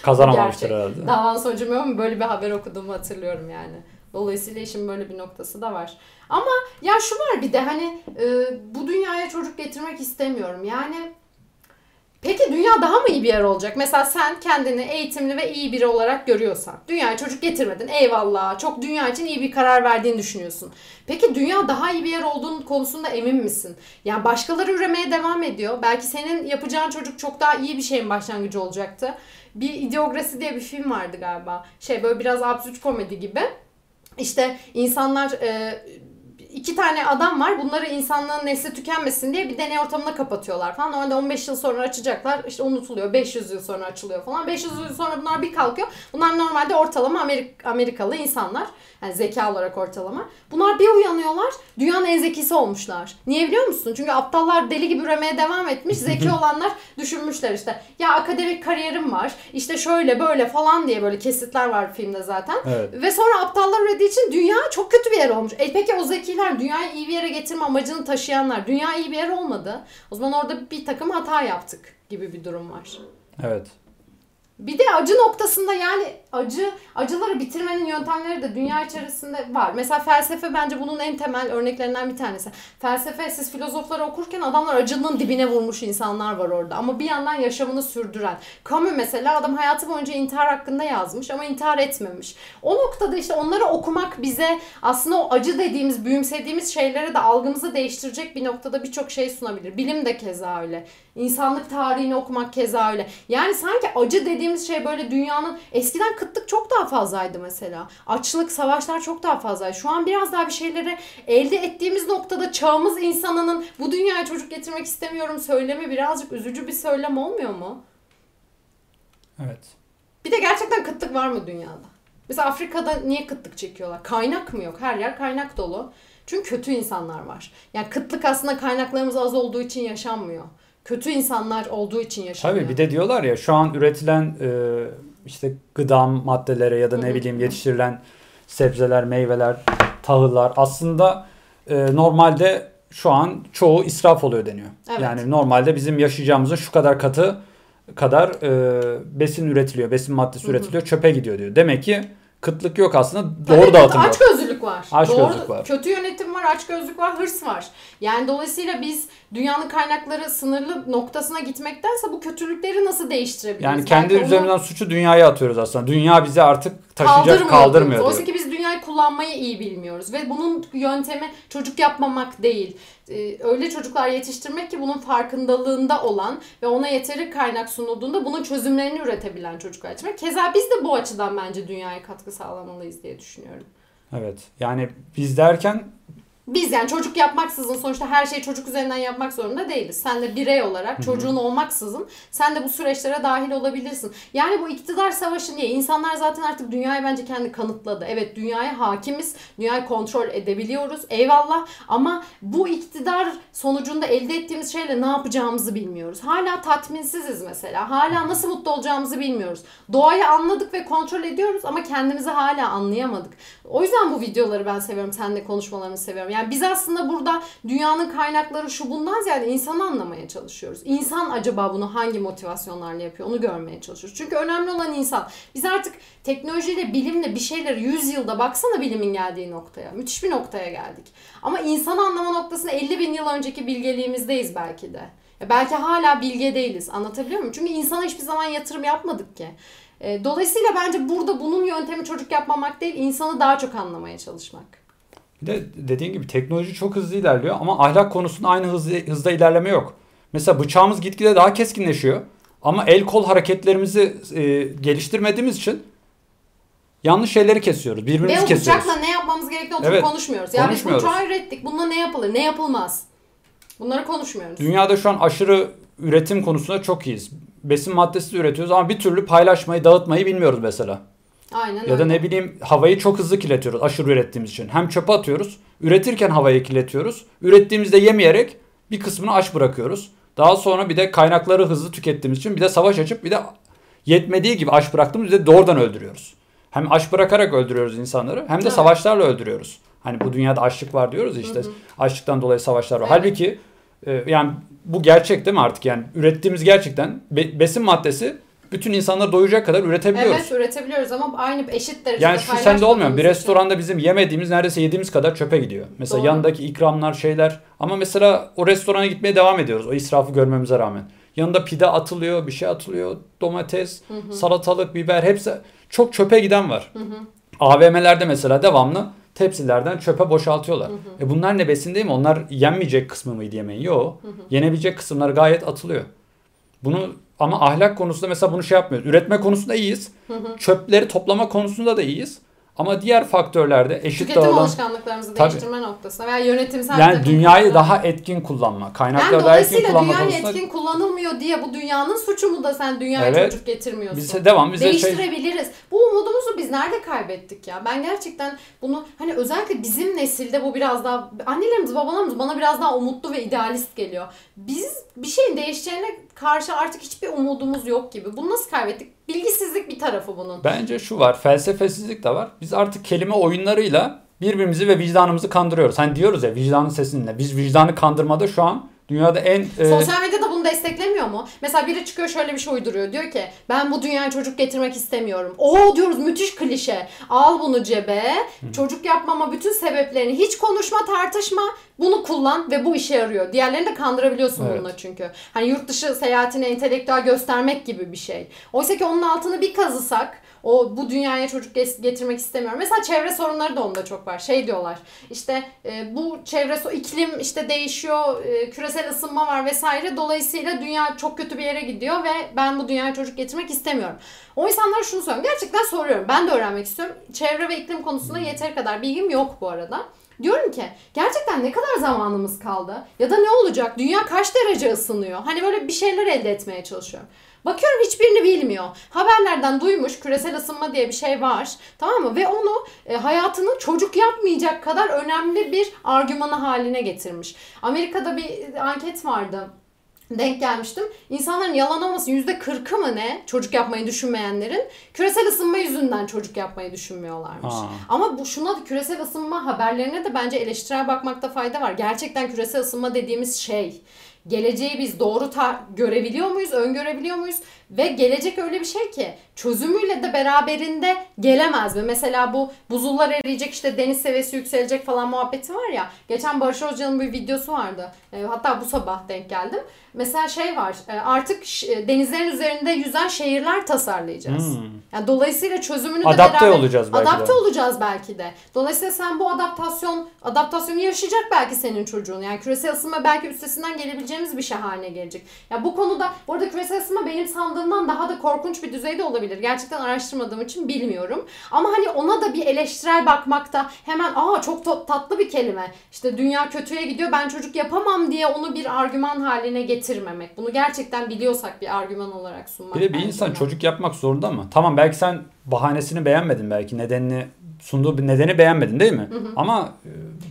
Kazanamamıştır herhalde. Davanın sonucu ama böyle bir haber okuduğumu hatırlıyorum yani. Dolayısıyla işin böyle bir noktası da var. Ama ya şu var bir de hani e, bu dünyaya çocuk getirmek istemiyorum. Yani Peki dünya daha mı iyi bir yer olacak? Mesela sen kendini eğitimli ve iyi biri olarak görüyorsan. Dünyaya çocuk getirmedin. Eyvallah. Çok dünya için iyi bir karar verdiğini düşünüyorsun. Peki dünya daha iyi bir yer olduğunun konusunda emin misin? Yani başkaları üremeye devam ediyor. Belki senin yapacağın çocuk çok daha iyi bir şeyin başlangıcı olacaktı. Bir ideograsi diye bir film vardı galiba. Şey böyle biraz absürt komedi gibi. İşte insanlar e, iki tane adam var. Bunları insanlığın nesli tükenmesin diye bir deney ortamına kapatıyorlar falan. Normalde 15 yıl sonra açacaklar. İşte unutuluyor. 500 yıl sonra açılıyor falan. 500 yıl sonra bunlar bir kalkıyor. Bunlar normalde ortalama Amerik- Amerikalı insanlar. Yani zeka olarak ortalama. Bunlar bir uyanıyorlar. Dünyanın en zekisi olmuşlar. Niye biliyor musun? Çünkü aptallar deli gibi üremeye devam etmiş. Zeki (laughs) olanlar düşünmüşler işte. Ya akademik kariyerim var. İşte şöyle böyle falan diye böyle kesitler var filmde zaten. Evet. Ve sonra aptallar ürediği için dünya çok kötü bir yer olmuş. E peki o zekiler dünyayı iyi bir yere getirme amacını taşıyanlar dünya iyi bir yer olmadı. O zaman orada bir takım hata yaptık gibi bir durum var. Evet. Bir de acı noktasında yani acı acıları bitirmenin yöntemleri de dünya içerisinde var. Mesela felsefe bence bunun en temel örneklerinden bir tanesi. Felsefe siz filozofları okurken adamlar acının dibine vurmuş insanlar var orada ama bir yandan yaşamını sürdüren. Camus mesela adam hayatı boyunca intihar hakkında yazmış ama intihar etmemiş. O noktada işte onları okumak bize aslında o acı dediğimiz, büyümsediğimiz şeylere de algımızı değiştirecek bir noktada birçok şey sunabilir. Bilim de keza öyle. İnsanlık tarihini okumak keza öyle. Yani sanki acı dediğimiz şey böyle dünyanın eskiden kıtlık çok daha fazlaydı mesela. Açlık, savaşlar çok daha fazlaydı. Şu an biraz daha bir şeyleri elde ettiğimiz noktada çağımız insanının bu dünyaya çocuk getirmek istemiyorum söylemi birazcık üzücü bir söylem olmuyor mu? Evet. Bir de gerçekten kıtlık var mı dünyada? Mesela Afrika'da niye kıtlık çekiyorlar? Kaynak mı yok? Her yer kaynak dolu. Çünkü kötü insanlar var. Yani kıtlık aslında kaynaklarımız az olduğu için yaşanmıyor. Kötü insanlar olduğu için yaşanıyor. Tabii bir de diyorlar ya şu an üretilen e, işte gıda maddeleri ya da ne bileyim yetiştirilen sebzeler, meyveler, tahıllar aslında e, normalde şu an çoğu israf oluyor deniyor. Evet. Yani normalde bizim yaşayacağımızın şu kadar katı kadar e, besin üretiliyor, besin maddesi üretiliyor, çöpe gidiyor diyor. Demek ki kıtlık yok aslında doğru evet, dağıtım yok. Var. Açgözlülük Doğru, var. Kötü yönetim var, açgözlük var, hırs var. Yani dolayısıyla biz dünyanın kaynakları sınırlı noktasına gitmektense bu kötülükleri nasıl değiştirebiliriz? Yani kendi Belki onu üzerinden suçu dünyaya atıyoruz aslında. Dünya bizi artık taşıyacak, kaldırmıyor. kaldırmıyor. Oysa ki biz dünyayı kullanmayı iyi bilmiyoruz ve bunun yöntemi çocuk yapmamak değil. Ee, öyle çocuklar yetiştirmek ki bunun farkındalığında olan ve ona yeteri kaynak sunulduğunda bunun çözümlerini üretebilen çocuklar yetiştirmek. Keza biz de bu açıdan bence dünyaya katkı sağlamalıyız diye düşünüyorum. Evet. Yani biz derken Biz yani çocuk yapmaksızın sonuçta her şeyi çocuk üzerinden yapmak zorunda değiliz. Sen de birey olarak çocuğun olmaksızın sen de bu süreçlere dahil olabilirsin. Yani bu iktidar savaşı niye? İnsanlar zaten artık dünyayı bence kendi kanıtladı. Evet dünyaya hakimiz, dünyayı kontrol edebiliyoruz. Eyvallah ama bu iktidar sonucunda elde ettiğimiz şeyle ne yapacağımızı bilmiyoruz. Hala tatminsiziz mesela. Hala nasıl mutlu olacağımızı bilmiyoruz. Doğayı anladık ve kontrol ediyoruz ama kendimizi hala anlayamadık. O yüzden bu videoları ben seviyorum. Seninle konuşmalarını seviyorum. Yani biz aslında burada dünyanın kaynakları şu bundan ziyade insanı anlamaya çalışıyoruz. İnsan acaba bunu hangi motivasyonlarla yapıyor onu görmeye çalışıyoruz. Çünkü önemli olan insan. Biz artık teknolojiyle, bilimle bir şeyler 100 yılda baksana bilimin geldiği noktaya. Müthiş bir noktaya geldik. Ama insanı anlama noktasında 50 bin yıl önceki bilgeliğimizdeyiz belki de. Belki hala bilge değiliz. Anlatabiliyor muyum? Çünkü insana hiçbir zaman yatırım yapmadık ki. E, Dolayısıyla bence burada bunun yöntemi çocuk yapmamak değil, insanı daha çok anlamaya çalışmak. Bir de dediğin gibi teknoloji çok hızlı ilerliyor ama ahlak konusunda aynı hızda, hızda ilerleme yok. Mesela bıçağımız gitgide daha keskinleşiyor. Ama el kol hareketlerimizi e, geliştirmediğimiz için yanlış şeyleri kesiyoruz. Birbirimizi Ve kesiyoruz. bıçakla ne yapmamız gerektiğini oturup Evet, konuşmuyoruz. Ya biz konuşmuyoruz. bıçağı ürettik, bununla ne yapılır, ne yapılmaz? Bunları konuşmuyoruz. Dünyada şu an aşırı üretim konusunda çok iyiyiz. Besin maddesi de üretiyoruz ama bir türlü paylaşmayı, dağıtmayı bilmiyoruz mesela. Aynen Ya da ne bileyim havayı çok hızlı kirletiyoruz aşırı ürettiğimiz için. Hem çöpe atıyoruz, üretirken havayı kirletiyoruz. Ürettiğimizde yemeyerek bir kısmını aç bırakıyoruz. Daha sonra bir de kaynakları hızlı tükettiğimiz için bir de savaş açıp bir de yetmediği gibi aç bıraktığımız de doğrudan öldürüyoruz. Hem aç bırakarak öldürüyoruz insanları hem de Evet. savaşlarla öldürüyoruz. Hani bu dünyada açlık var diyoruz işte Hı hı. açlıktan dolayı savaşlar var. Evet. Halbuki e, yani bu gerçek değil mi artık yani ürettiğimiz gerçekten be- besin maddesi bütün insanları doyuracak kadar üretebiliyoruz. Evet üretebiliyoruz ama aynı eşit derecede Yani şu sende olmuyor. Bir için. restoranda bizim yemediğimiz neredeyse yediğimiz kadar çöpe gidiyor. Mesela Doğru. yanındaki ikramlar şeyler. Ama mesela o restorana gitmeye devam ediyoruz. O israfı görmemize rağmen. Yanında pide atılıyor, bir şey atılıyor. Domates, Hı hı. salatalık, biber hepsi çok çöpe giden var. Hı hı. AVM'lerde mesela devamlı tepsilerden çöpe boşaltıyorlar. Hı hı. E bunlar ne besin değil mi? Onlar yenmeyecek kısmı mıydı yemeğin? Yok. Yenebilecek kısımları gayet atılıyor. Bunu ama ahlak konusunda mesela bunu şey yapmıyoruz. Üretme konusunda iyiyiz. Hı hı. Çöpleri toplama konusunda da iyiyiz. Ama diğer faktörlerde eşit Tüketim dağılan alışkanlıklarımızı Tabii. değiştirme noktasında veya yönetimsel yani dünyayı daha etkin kullanma, kaynakları daha etkin dolayısıyla kullanma konusunda etkin kullanılmıyor diye bu dünyanın suçu mu da sen dünyaya Evet. çocuk getirmiyorsun? biz devam bize şey Değiştirebiliriz. Bu umudumuzu biz nerede kaybettik ya? Ben gerçekten bunu hani özellikle bizim nesilde bu biraz daha annelerimiz babalarımız bana biraz daha umutlu ve idealist geliyor. Biz bir şeyin değişeceğine karşı artık hiçbir umudumuz yok gibi. Bunu nasıl kaybettik? Bilgisizlik bir tarafı bunun. bence şu var, felsefesizlik de var. Biz artık kelime oyunlarıyla birbirimizi ve vicdanımızı kandırıyoruz. Hani diyoruz ya vicdanın sesinle. Biz vicdanı kandırmada şu an dünyada en e, Sosyal medya da bunu desteklemiyor mu? Mesela biri çıkıyor şöyle bir şey uyduruyor. Diyor ki ben bu dünyaya çocuk getirmek istemiyorum. Oo diyoruz müthiş klişe. Al bunu cebe. Çocuk yapmama bütün sebeplerini hiç konuşma tartışma. Bunu kullan ve bu işe yarıyor. Diğerlerini de kandırabiliyorsun Evet. bununla çünkü. Hani yurt dışı seyahatini entelektüel göstermek gibi bir şey. Oysa ki onun altını bir kazısak o bu dünyaya çocuk getirmek istemiyorum. Mesela çevre sorunları da onda çok var. Şey diyorlar. İşte e, bu çevre so- iklim işte değişiyor, e, küresel ısınma var vesaire. Dolayısıyla dünya çok kötü bir yere gidiyor ve ben bu dünyaya çocuk getirmek istemiyorum. O insanlara şunu söylüyorum. Gerçekten soruyorum. Ben de öğrenmek istiyorum. Çevre ve iklim konusunda yeteri kadar bilgim yok bu arada. Diyorum ki gerçekten ne kadar zamanımız kaldı? Ya da ne olacak? Dünya kaç derece ısınıyor? Hani böyle bir şeyler elde etmeye çalışıyorum. Bakıyorum hiçbirini bilmiyor. Haberlerden duymuş küresel ısınma diye bir şey var. Tamam mı? Ve onu e, hayatının çocuk yapmayacak kadar önemli bir argümanı haline getirmiş. Amerika'da bir anket vardı denk gelmiştim. İnsanların yalan olmasın yüzde kırkı mı ne çocuk yapmayı düşünmeyenlerin küresel ısınma yüzünden çocuk yapmayı düşünmüyorlarmış. Ha. Ama bu şuna küresel ısınma haberlerine de bence eleştirel bakmakta fayda var. Gerçekten küresel ısınma dediğimiz şey geleceği biz doğru görebiliyor muyuz, öngörebiliyor muyuz? Ve gelecek öyle bir şey ki çözümüyle de beraberinde gelemez mi? Mesela bu buzullar eriyecek işte deniz seviyesi yükselecek falan muhabbeti var ya. Geçen Barış Hoca'nın bir videosu vardı. E, hatta bu sabah denk geldim. Mesela şey var e, artık e, denizlerin üzerinde yüzen şehirler tasarlayacağız. Hmm. Yani dolayısıyla çözümünü de Adapte beraber olacağız belki adapte de. olacağız belki de. Dolayısıyla sen bu adaptasyon adaptasyonu yaşayacak belki senin çocuğun. Yani küresel ısınma belki üstesinden gelebileceğimiz bir şey haline gelecek. Ya bu konuda bu arada küresel ısınma benim sandığımdan daha da korkunç bir düzeyde olabilir. Gerçekten araştırmadığım için bilmiyorum. Ama hani ona da bir eleştirel bakmakta hemen aa çok ta- tatlı bir kelime. İşte dünya kötüye gidiyor ben çocuk yapamam diye onu bir argüman haline getirmemek. Bunu gerçekten biliyorsak bir argüman olarak sunmak. Bir de bir insan çocuk yapmak zorunda mı? Tamam belki sen bahanesini beğenmedin belki nedenini sunduğu bir nedeni beğenmedin değil mi? Ama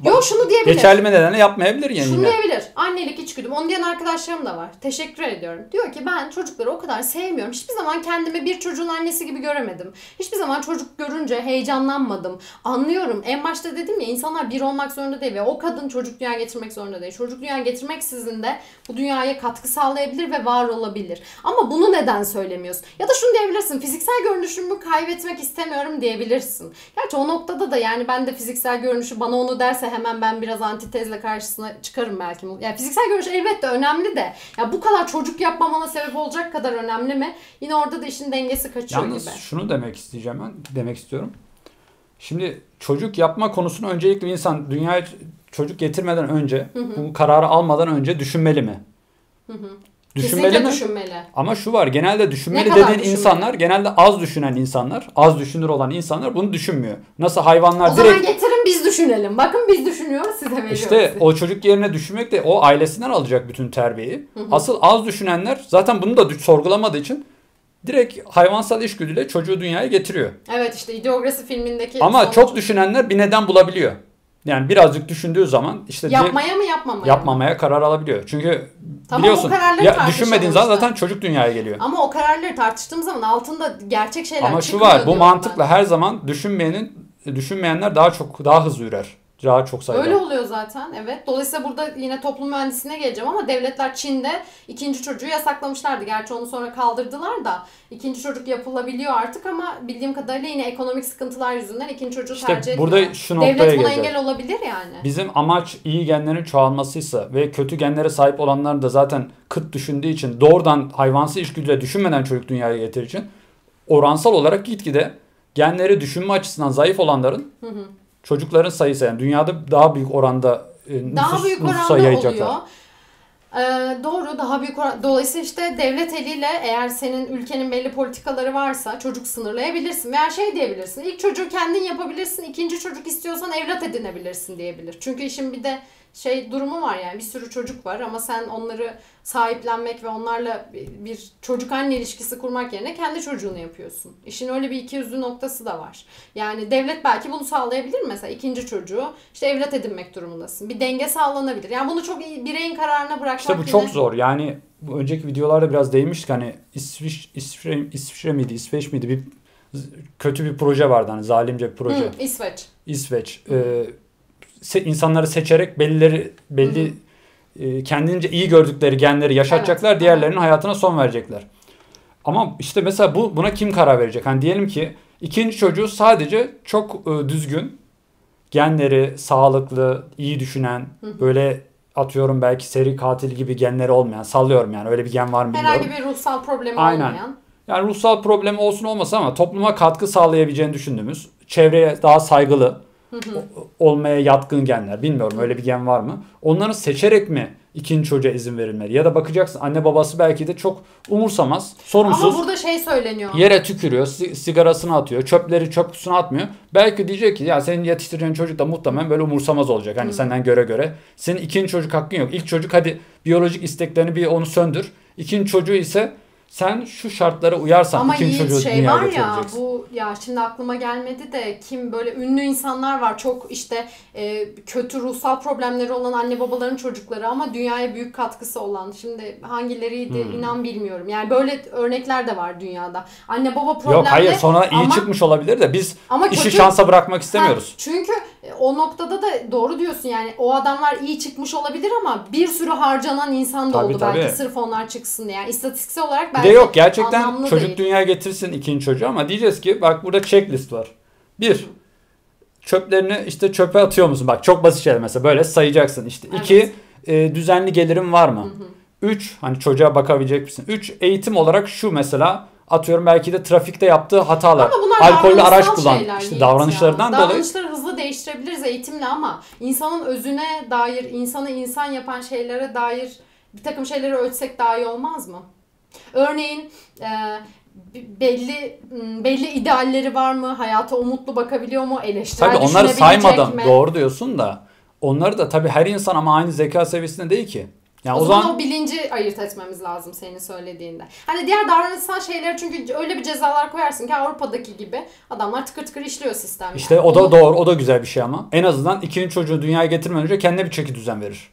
e, Yok şunu diyebilir. geçerli bir nedenle yapmayabilir yani Şunu yine. diyebilir. Annelik içgüdüm. Onu diyen arkadaşlarım da var. Teşekkür ediyorum. Diyor ki ben çocukları o kadar sevmiyorum. Hiçbir zaman kendimi bir çocuğun annesi gibi göremedim. Hiçbir zaman çocuk görünce heyecanlanmadım. Anlıyorum. En başta dedim ya insanlar bir olmak zorunda değil ve o kadın çocuk dünyaya getirmek zorunda değil. Çocuk dünyaya getirmeksizin de bu dünyaya katkı sağlayabilir ve var olabilir. Ama bunu neden söylemiyorsun? Ya da şunu diyebilirsin. Fiziksel görünüşümü kaybetmek istemiyorum diyebilirsin. Gerçi o noktada da yani ben de fiziksel görünüşü bana onu derse hemen ben biraz antitezle karşısına çıkarım belki. Yani fiziksel görünüş elbette önemli de ya bu kadar çocuk yapmamana sebep olacak kadar önemli mi? Yine orada da işin dengesi kaçıyor Yalnız gibi. şunu demek isteyeceğim ben, demek istiyorum. Şimdi çocuk yapma konusunu öncelikle insan dünyaya çocuk getirmeden önce, bu kararı almadan önce düşünmeli mi? Düşünmeli Kesinlikle mi? düşünmeli. Ama şu var, genelde düşünmeli dediğin düşünmeli? insanlar, genelde az düşünen insanlar, az düşünür olan insanlar bunu düşünmüyor. Nasıl hayvanlar O direkt zaman getirin biz düşünelim. Bakın biz düşünüyoruz size veriyoruz. İşte o çocuk yerine düşünmek de o ailesinden alacak bütün terbiyeyi. Asıl az düşünenler zaten bunu da sorgulamadığı için direkt hayvansal içgüdüyle çocuğu dünyaya getiriyor. Evet işte ideograsi filmindeki Ama çok düşünenler bir neden bulabiliyor. Yani birazcık düşündüğü zaman işte Yapmaya mı yapmamaya mı? yapmamaya karar alabiliyor. Çünkü Tamam, biliyorsun ya, düşünmediğin zaman zaten çocuk dünyaya geliyor. Ama o kararları tartıştığımız zaman altında gerçek şeyler Ama şu var bu mantıkla her zaman düşünmeyenin düşünmeyenler daha çok daha hızlı ürer. Daha çok sayıda. Öyle oluyor zaten evet. Dolayısıyla burada yine toplum mühendisliğine geleceğim ama devletler Çin'de ikinci çocuğu yasaklamışlardı. Gerçi onu sonra kaldırdılar da ikinci çocuk yapılabiliyor artık ama bildiğim kadarıyla yine ekonomik sıkıntılar yüzünden ikinci çocuğu İşte tercih burada etmiyor. şu noktaya Devlet buna geleceğim. engel olabilir yani. Bizim amaç iyi genlerin çoğalmasıysa ve kötü genlere sahip olanlar da zaten kıt düşündüğü için doğrudan hayvansı içgüdüyle düşünmeden çocuk dünyaya getirir için oransal olarak gitgide genleri düşünme açısından zayıf olanların çocukların sayısı yani dünyada daha büyük oranda e, nüfus, daha büyük nüfusa oranda yayacaklar. oluyor. Ee, doğru daha büyük oran. Dolayısıyla işte devlet eliyle eğer senin ülkenin belli politikaları varsa çocuk sınırlayabilirsin. Veya şey diyebilirsin. İlk çocuğu kendin yapabilirsin. ikinci çocuk istiyorsan evlat edinebilirsin diyebilir. Çünkü işin bir de şey durumu var yani bir sürü çocuk var ama sen onları sahiplenmek ve onlarla bir- çocuk anne ilişkisi kurmak yerine kendi çocuğunu yapıyorsun. İşin öyle bir iki yüzlü noktası da var. Yani devlet belki bunu sağlayabilir mesela ikinci çocuğu işte evlat edinmek durumundasın. Bir denge sağlanabilir. Yani bunu çok iyi bireyin kararına bırakmak İşte bu yine- çok zor. Yani bu önceki videolarda biraz değinmiştik hani İsviç, İsviçre, İsviçre miydi, İsveç miydi bir kötü bir proje vardı hani zalimce bir proje. Hı, İsveç. İsveç. Ee, se- insanları seçerek bellileri belli e, kendince iyi gördükleri genleri yaşatacaklar. Evet, Diğerlerinin hayatına son verecekler. Ama işte mesela bu buna kim karar verecek? Hani diyelim ki ikinci çocuğu sadece çok e, düzgün, genleri sağlıklı, iyi düşünen, böyle atıyorum belki seri katil gibi genleri olmayan, sallıyorum yani öyle bir gen var mı bilmiyorum. Herhangi bir ruhsal problemi Aynen. olmayan. Yani ruhsal problemi olsun olmasın ama topluma katkı sağlayabileceğini düşündüğümüz, çevreye daha saygılı olmaya yatkın genler. Bilmiyorum öyle bir gen var mı? Onları seçerek mi ikinci çocuğa izin verilmeli? Ya da bakacaksın anne babası belki de çok umursamaz, sorumsuz. Ama burada şey söyleniyor. Yere tükürüyor, si- sigarasını atıyor, çöpleri çöp kutusuna atmıyor. Belki diyecek ki ya senin yetiştireceğin çocuk da muhtemelen böyle umursamaz olacak. Hani senden göre göre. Senin ikinci çocuk hakkın yok. İlk çocuk hadi biyolojik isteklerini bir onu söndür. İkinci çocuğu ise sen şu şartlara uyarsan Ama ikinci çocuğu şey dünyaya var ya bu ya şimdi aklıma gelmedi de kim böyle ünlü insanlar var çok işte e, kötü ruhsal problemleri olan anne babaların çocukları ama dünyaya büyük katkısı olan şimdi hangileriydi Hmm. inan bilmiyorum. Yani böyle örnekler de var dünyada. Anne baba problemli Yok hayır sonra iyi ama, çıkmış olabilir de biz ama işi kötü- şansa bırakmak istemiyoruz. Ha, çünkü o noktada da doğru diyorsun yani o adamlar iyi çıkmış olabilir ama bir sürü harcanan insan da Tabii, oldu belki tabii. sırf onlar çıksın diye. Yani istatistiksel olarak belki de yok gerçekten çocuk değil. dünyaya getirsin ikinci çocuğu ama diyeceğiz ki bak burada checklist var. Bir, çöplerini işte çöpe atıyor musun? Bak çok basit şeyler mesela böyle sayacaksın işte. Evet. İki, e, düzenli gelirin var mı? Üç, hani çocuğa bakabilecek misin? Üç, eğitim olarak şu mesela atıyorum belki de trafikte yaptığı hatalar. Ama bunlar Alkollü araç kullan. İşte davranışlarından ya. dolayı. Davranışları hızlı değiştirebiliriz eğitimle ama insanın özüne dair, insanı insan yapan şeylere dair bir takım şeyleri ölçsek daha iyi olmaz mı? Örneğin e, belli belli idealleri var mı? Hayata umutlu bakabiliyor mu? Eleştirel Tabii onları saymadan mi? doğru diyorsun da onları da tabii her insan ama aynı zeka seviyesinde değil ki. Yani o, o zaman, zaman o bilinci ayırt etmemiz lazım senin söylediğinde. Hani diğer davranışsal şeyler çünkü öyle bir cezalar koyarsın ki Avrupa'daki gibi adamlar tıkır tıkır işliyor sistem. yani. işte o da doğru, o da güzel bir şey ama en azından ikinci çocuğu dünyaya getirmeden önce kendine bir çeki düzen verir.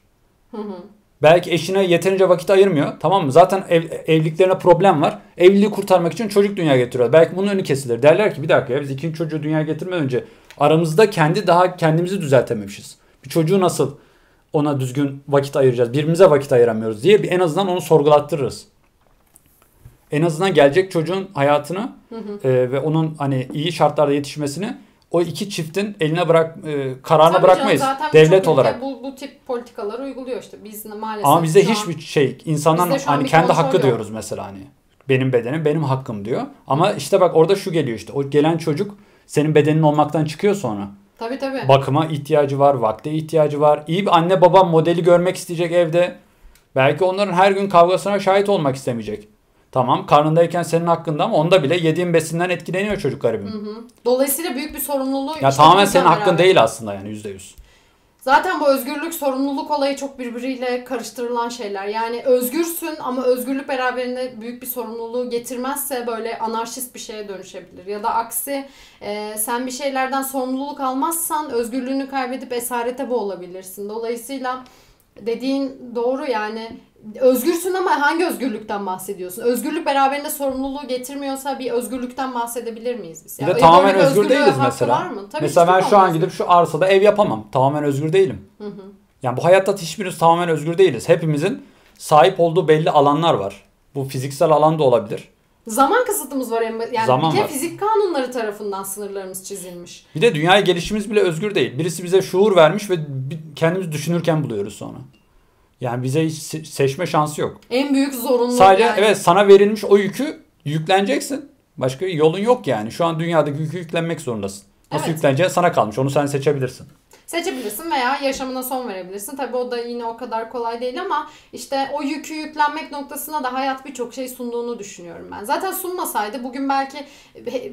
Belki eşine yeterince vakit ayırmıyor. Tamam mı? Zaten ev, evliliklerine problem var. Evliliği kurtarmak için çocuk dünyaya getiriyor. Belki bunun önü kesilir. Derler ki bir dakika ya biz ikinci çocuğu dünyaya getirmeden önce aramızda kendi daha kendimizi düzeltememişiz. Bir çocuğu nasıl ona düzgün vakit ayıracağız? Birbirimize vakit ayıramıyoruz diye bir en azından onu sorgulattırırız. En azından gelecek çocuğun hayatını e, ve onun hani iyi şartlarda yetişmesini o iki çiftin eline bırak e, kararına Tabii bırakmayız. canım, Devlet olarak. bu, bu tip politikaları uyguluyor işte. Biz maalesef Ama bizde şu an- hiçbir şey an hani kendi hakkı yok. diyoruz mesela hani. Benim bedenim benim hakkım diyor. Ama işte bak orada şu geliyor işte. O gelen çocuk senin bedenin olmaktan çıkıyor sonra. Tabii tabii. Bakıma ihtiyacı var, vakte ihtiyacı var. İyi bir anne baba modeli görmek isteyecek evde. Belki onların her gün kavgasına şahit olmak istemeyecek. Tamam karnındayken senin hakkında ama onda bile yediğin besinden etkileniyor çocuk garibim. Hı hı. Dolayısıyla büyük bir sorumluluğu Ya işte tamamen senin hakkın beraber- değil aslında yani yüzde yüz. Zaten bu özgürlük, sorumluluk olayı çok birbiriyle karıştırılan şeyler. Yani özgürsün ama özgürlük beraberinde büyük bir sorumluluğu getirmezse böyle anarşist bir şeye dönüşebilir. Ya da aksi e, sen bir şeylerden sorumluluk almazsan özgürlüğünü kaybedip esarete boğulabilirsin. Dolayısıyla dediğin doğru yani özgürsün ama hangi özgürlükten bahsediyorsun? Özgürlük beraberinde sorumluluğu getirmiyorsa bir özgürlükten bahsedebilir miyiz biz? Yani de tamamen özgür değiliz mesela. Var mı? Tabii mesela ben şu an gidip şu arsada ev yapamam. Tamamen özgür değilim. Hı hı. Yani bu hayatta hiçbirimiz tamamen özgür değiliz. Hepimizin sahip olduğu belli alanlar var. Bu fiziksel alan da olabilir. Zaman kısıtımız var. Yani Zaman bir kere var. fizik kanunları tarafından sınırlarımız çizilmiş. Bir de dünyaya gelişimiz bile özgür değil. Birisi bize şuur vermiş ve kendimiz düşünürken buluyoruz sonra. Yani bize hiç se- seçme şansı yok. En büyük zorunluluk Sadece yani. evet sana verilmiş o yükü yükleneceksin. Başka yolun yok yani. Şu an dünyadaki yükü yüklenmek zorundasın. Nasıl Evet. yükleneceğin sana kalmış. Onu sen seçebilirsin. Seçebilirsin veya yaşamına son verebilirsin. Tabii o da yine o kadar kolay değil ama işte o yükü yüklenmek noktasına da hayat birçok şey sunduğunu düşünüyorum ben. Zaten sunmasaydı bugün belki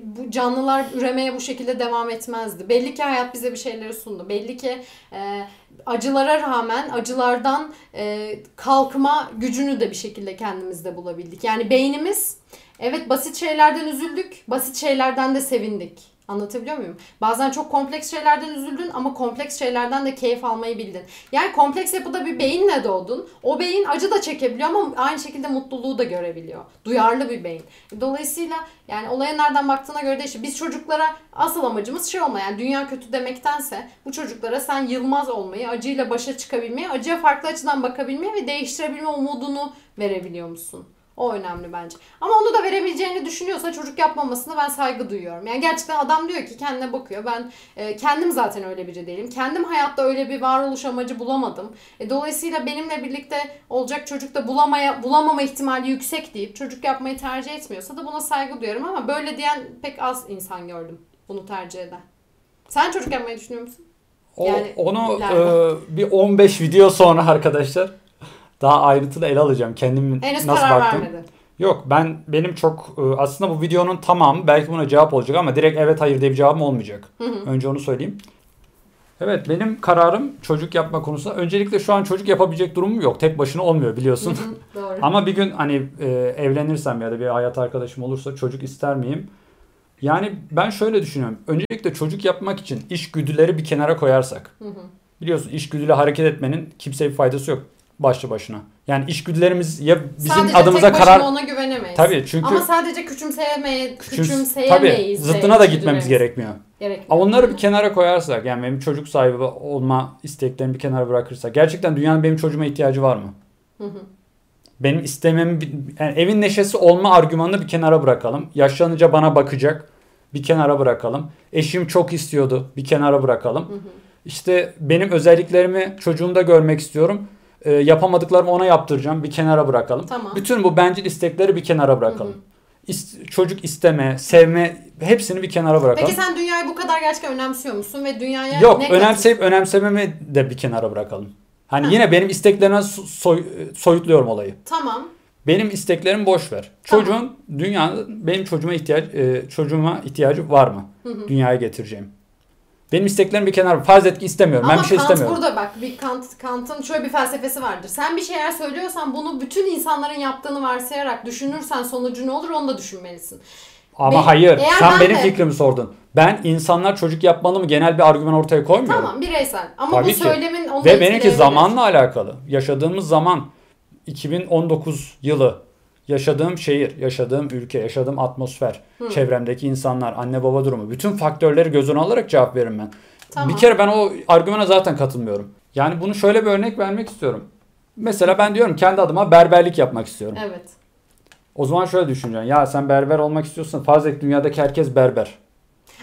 bu canlılar üremeye bu şekilde devam etmezdi. Belli ki hayat bize bir şeyleri sundu. Belli ki e, acılara rağmen acılardan e, kalkma gücünü de bir şekilde kendimizde bulabildik. Yani beynimiz evet basit şeylerden üzüldük, basit şeylerden de sevindik. Anlatabiliyor muyum? Bazen çok kompleks şeylerden üzüldün ama kompleks şeylerden de keyif almayı bildin. Yani kompleks yapıda bir beyinle doğdun. O beyin acı da çekebiliyor ama aynı şekilde mutluluğu da görebiliyor. Duyarlı bir beyin. Dolayısıyla yani olaya nereden baktığına göre değişir. Biz çocuklara asıl amacımız şey olma yani dünya kötü demektense bu çocuklara sen yılmaz olmayı, acıyla başa çıkabilmeyi, acıya farklı açıdan bakabilmeyi ve değiştirebilme umudunu verebiliyor musun? O önemli bence. Ama onu da verebileceğini düşünüyorsa çocuk yapmamasına ben saygı duyuyorum. Yani gerçekten adam diyor ki kendine bakıyor. Ben e, kendim zaten öyle biri değilim. Kendim hayatta öyle bir varoluş amacı bulamadım. E, dolayısıyla benimle birlikte olacak çocuk da bulamaya bulamama ihtimali yüksek deyip çocuk yapmayı tercih etmiyorsa da buna saygı duyuyorum ama böyle diyen pek az insan gördüm bunu tercih eden. Sen çocuk yapmayı düşünüyor musun? O, Yani onu ileride. e, bir 15 video sonra arkadaşlar daha ayrıntılı ele alacağım. Kendim Henüz nasıl karar baktım. vermedin. Yok ben benim çok e, aslında bu videonun tamamı belki buna cevap olacak ama direkt evet hayır diye bir cevabım olmayacak. Hı hı. Önce onu söyleyeyim. Evet benim kararım çocuk yapma konusunda öncelikle şu an çocuk yapabilecek durumum yok. Tek başına olmuyor biliyorsun. Hı hı, Doğru. (laughs) Ama bir gün hani e, evlenirsem ya da bir hayat arkadaşım olursa çocuk ister miyim? Yani ben şöyle düşünüyorum. Öncelikle çocuk yapmak için iş güdüleri bir kenara koyarsak. Hı hı. Biliyorsun iş güdüyle hareket etmenin kimseye bir faydası yok başlı başına. Yani iş güdülerimiz ya bizim Sadece adımıza tek karar ona güvenemeyiz. Tabii çünkü Ama sadece küçümsemeye, küçüm- küçümseyemeyiz. tabii zıttına da gitmemiz gerekmiyor. Gerekmiyor. Ama onları bir kenara koyarsak yani benim çocuk sahibi olma isteklerimi bir kenara bırakırsak gerçekten dünyanın benim çocuğuma ihtiyacı var mı? Hı hı. Benim istemem yani evin neşesi olma argümanını bir kenara bırakalım. Yaşlanınca bana bakacak bir kenara bırakalım. Eşim çok istiyordu bir kenara bırakalım. Hı hı. İşte benim özelliklerimi çocuğumda görmek istiyorum. Ee, yapamadıklarımı ona yaptıracağım. Bir kenara bırakalım. Tamam. Bütün bu bencil istekleri bir kenara bırakalım. Hı hı. İst- çocuk isteme, sevme hepsini bir kenara bırakalım. Peki sen dünyayı bu kadar gerçekten önemsiyor musun ve dünyaya Yok, ne önemseyip önemsememi de bir kenara bırakalım. Hani Ha. yine benim isteklerine so- soy- soyutluyorum olayı. Tamam. Benim isteklerim boş ver. Tamam. Çocuğun dünyanın benim çocuğuma ihtiyaç e, çocuğuma ihtiyacı var mı? Hı hı. Dünyaya getireceğim. Benim isteklerim bir kenara farz et ki istemiyorum. Ama ben bir şey Kant istemiyorum. burada bak bir Kant Kant'ın şöyle bir felsefesi vardır. Sen bir şeyler söylüyorsan bunu bütün insanların yaptığını varsayarak düşünürsen sonucu ne olur onu da düşünmelisin. Ama Be- hayır. Sen ben benim de- fikrimi sordun. Ben insanlar çocuk yapmalı mı genel bir argüman ortaya koymuyorum. Tamam bireysel ama Tabii bu ki. söylemin onu Ve benimki zamanla alakalı. Yaşadığımız zaman 2019 yılı yaşadığım şehir, yaşadığım ülke, yaşadığım atmosfer, çevremdeki insanlar, anne baba durumu bütün faktörleri göz önüne alarak cevap veririm ben. Tamam. Bir kere ben o argümana zaten katılmıyorum. Yani bunu şöyle bir örnek vermek istiyorum. Mesela ben diyorum kendi adıma berberlik yapmak istiyorum. Evet. O zaman şöyle düşüneceksin. Ya sen berber olmak istiyorsan farz et dünyadaki herkes berber.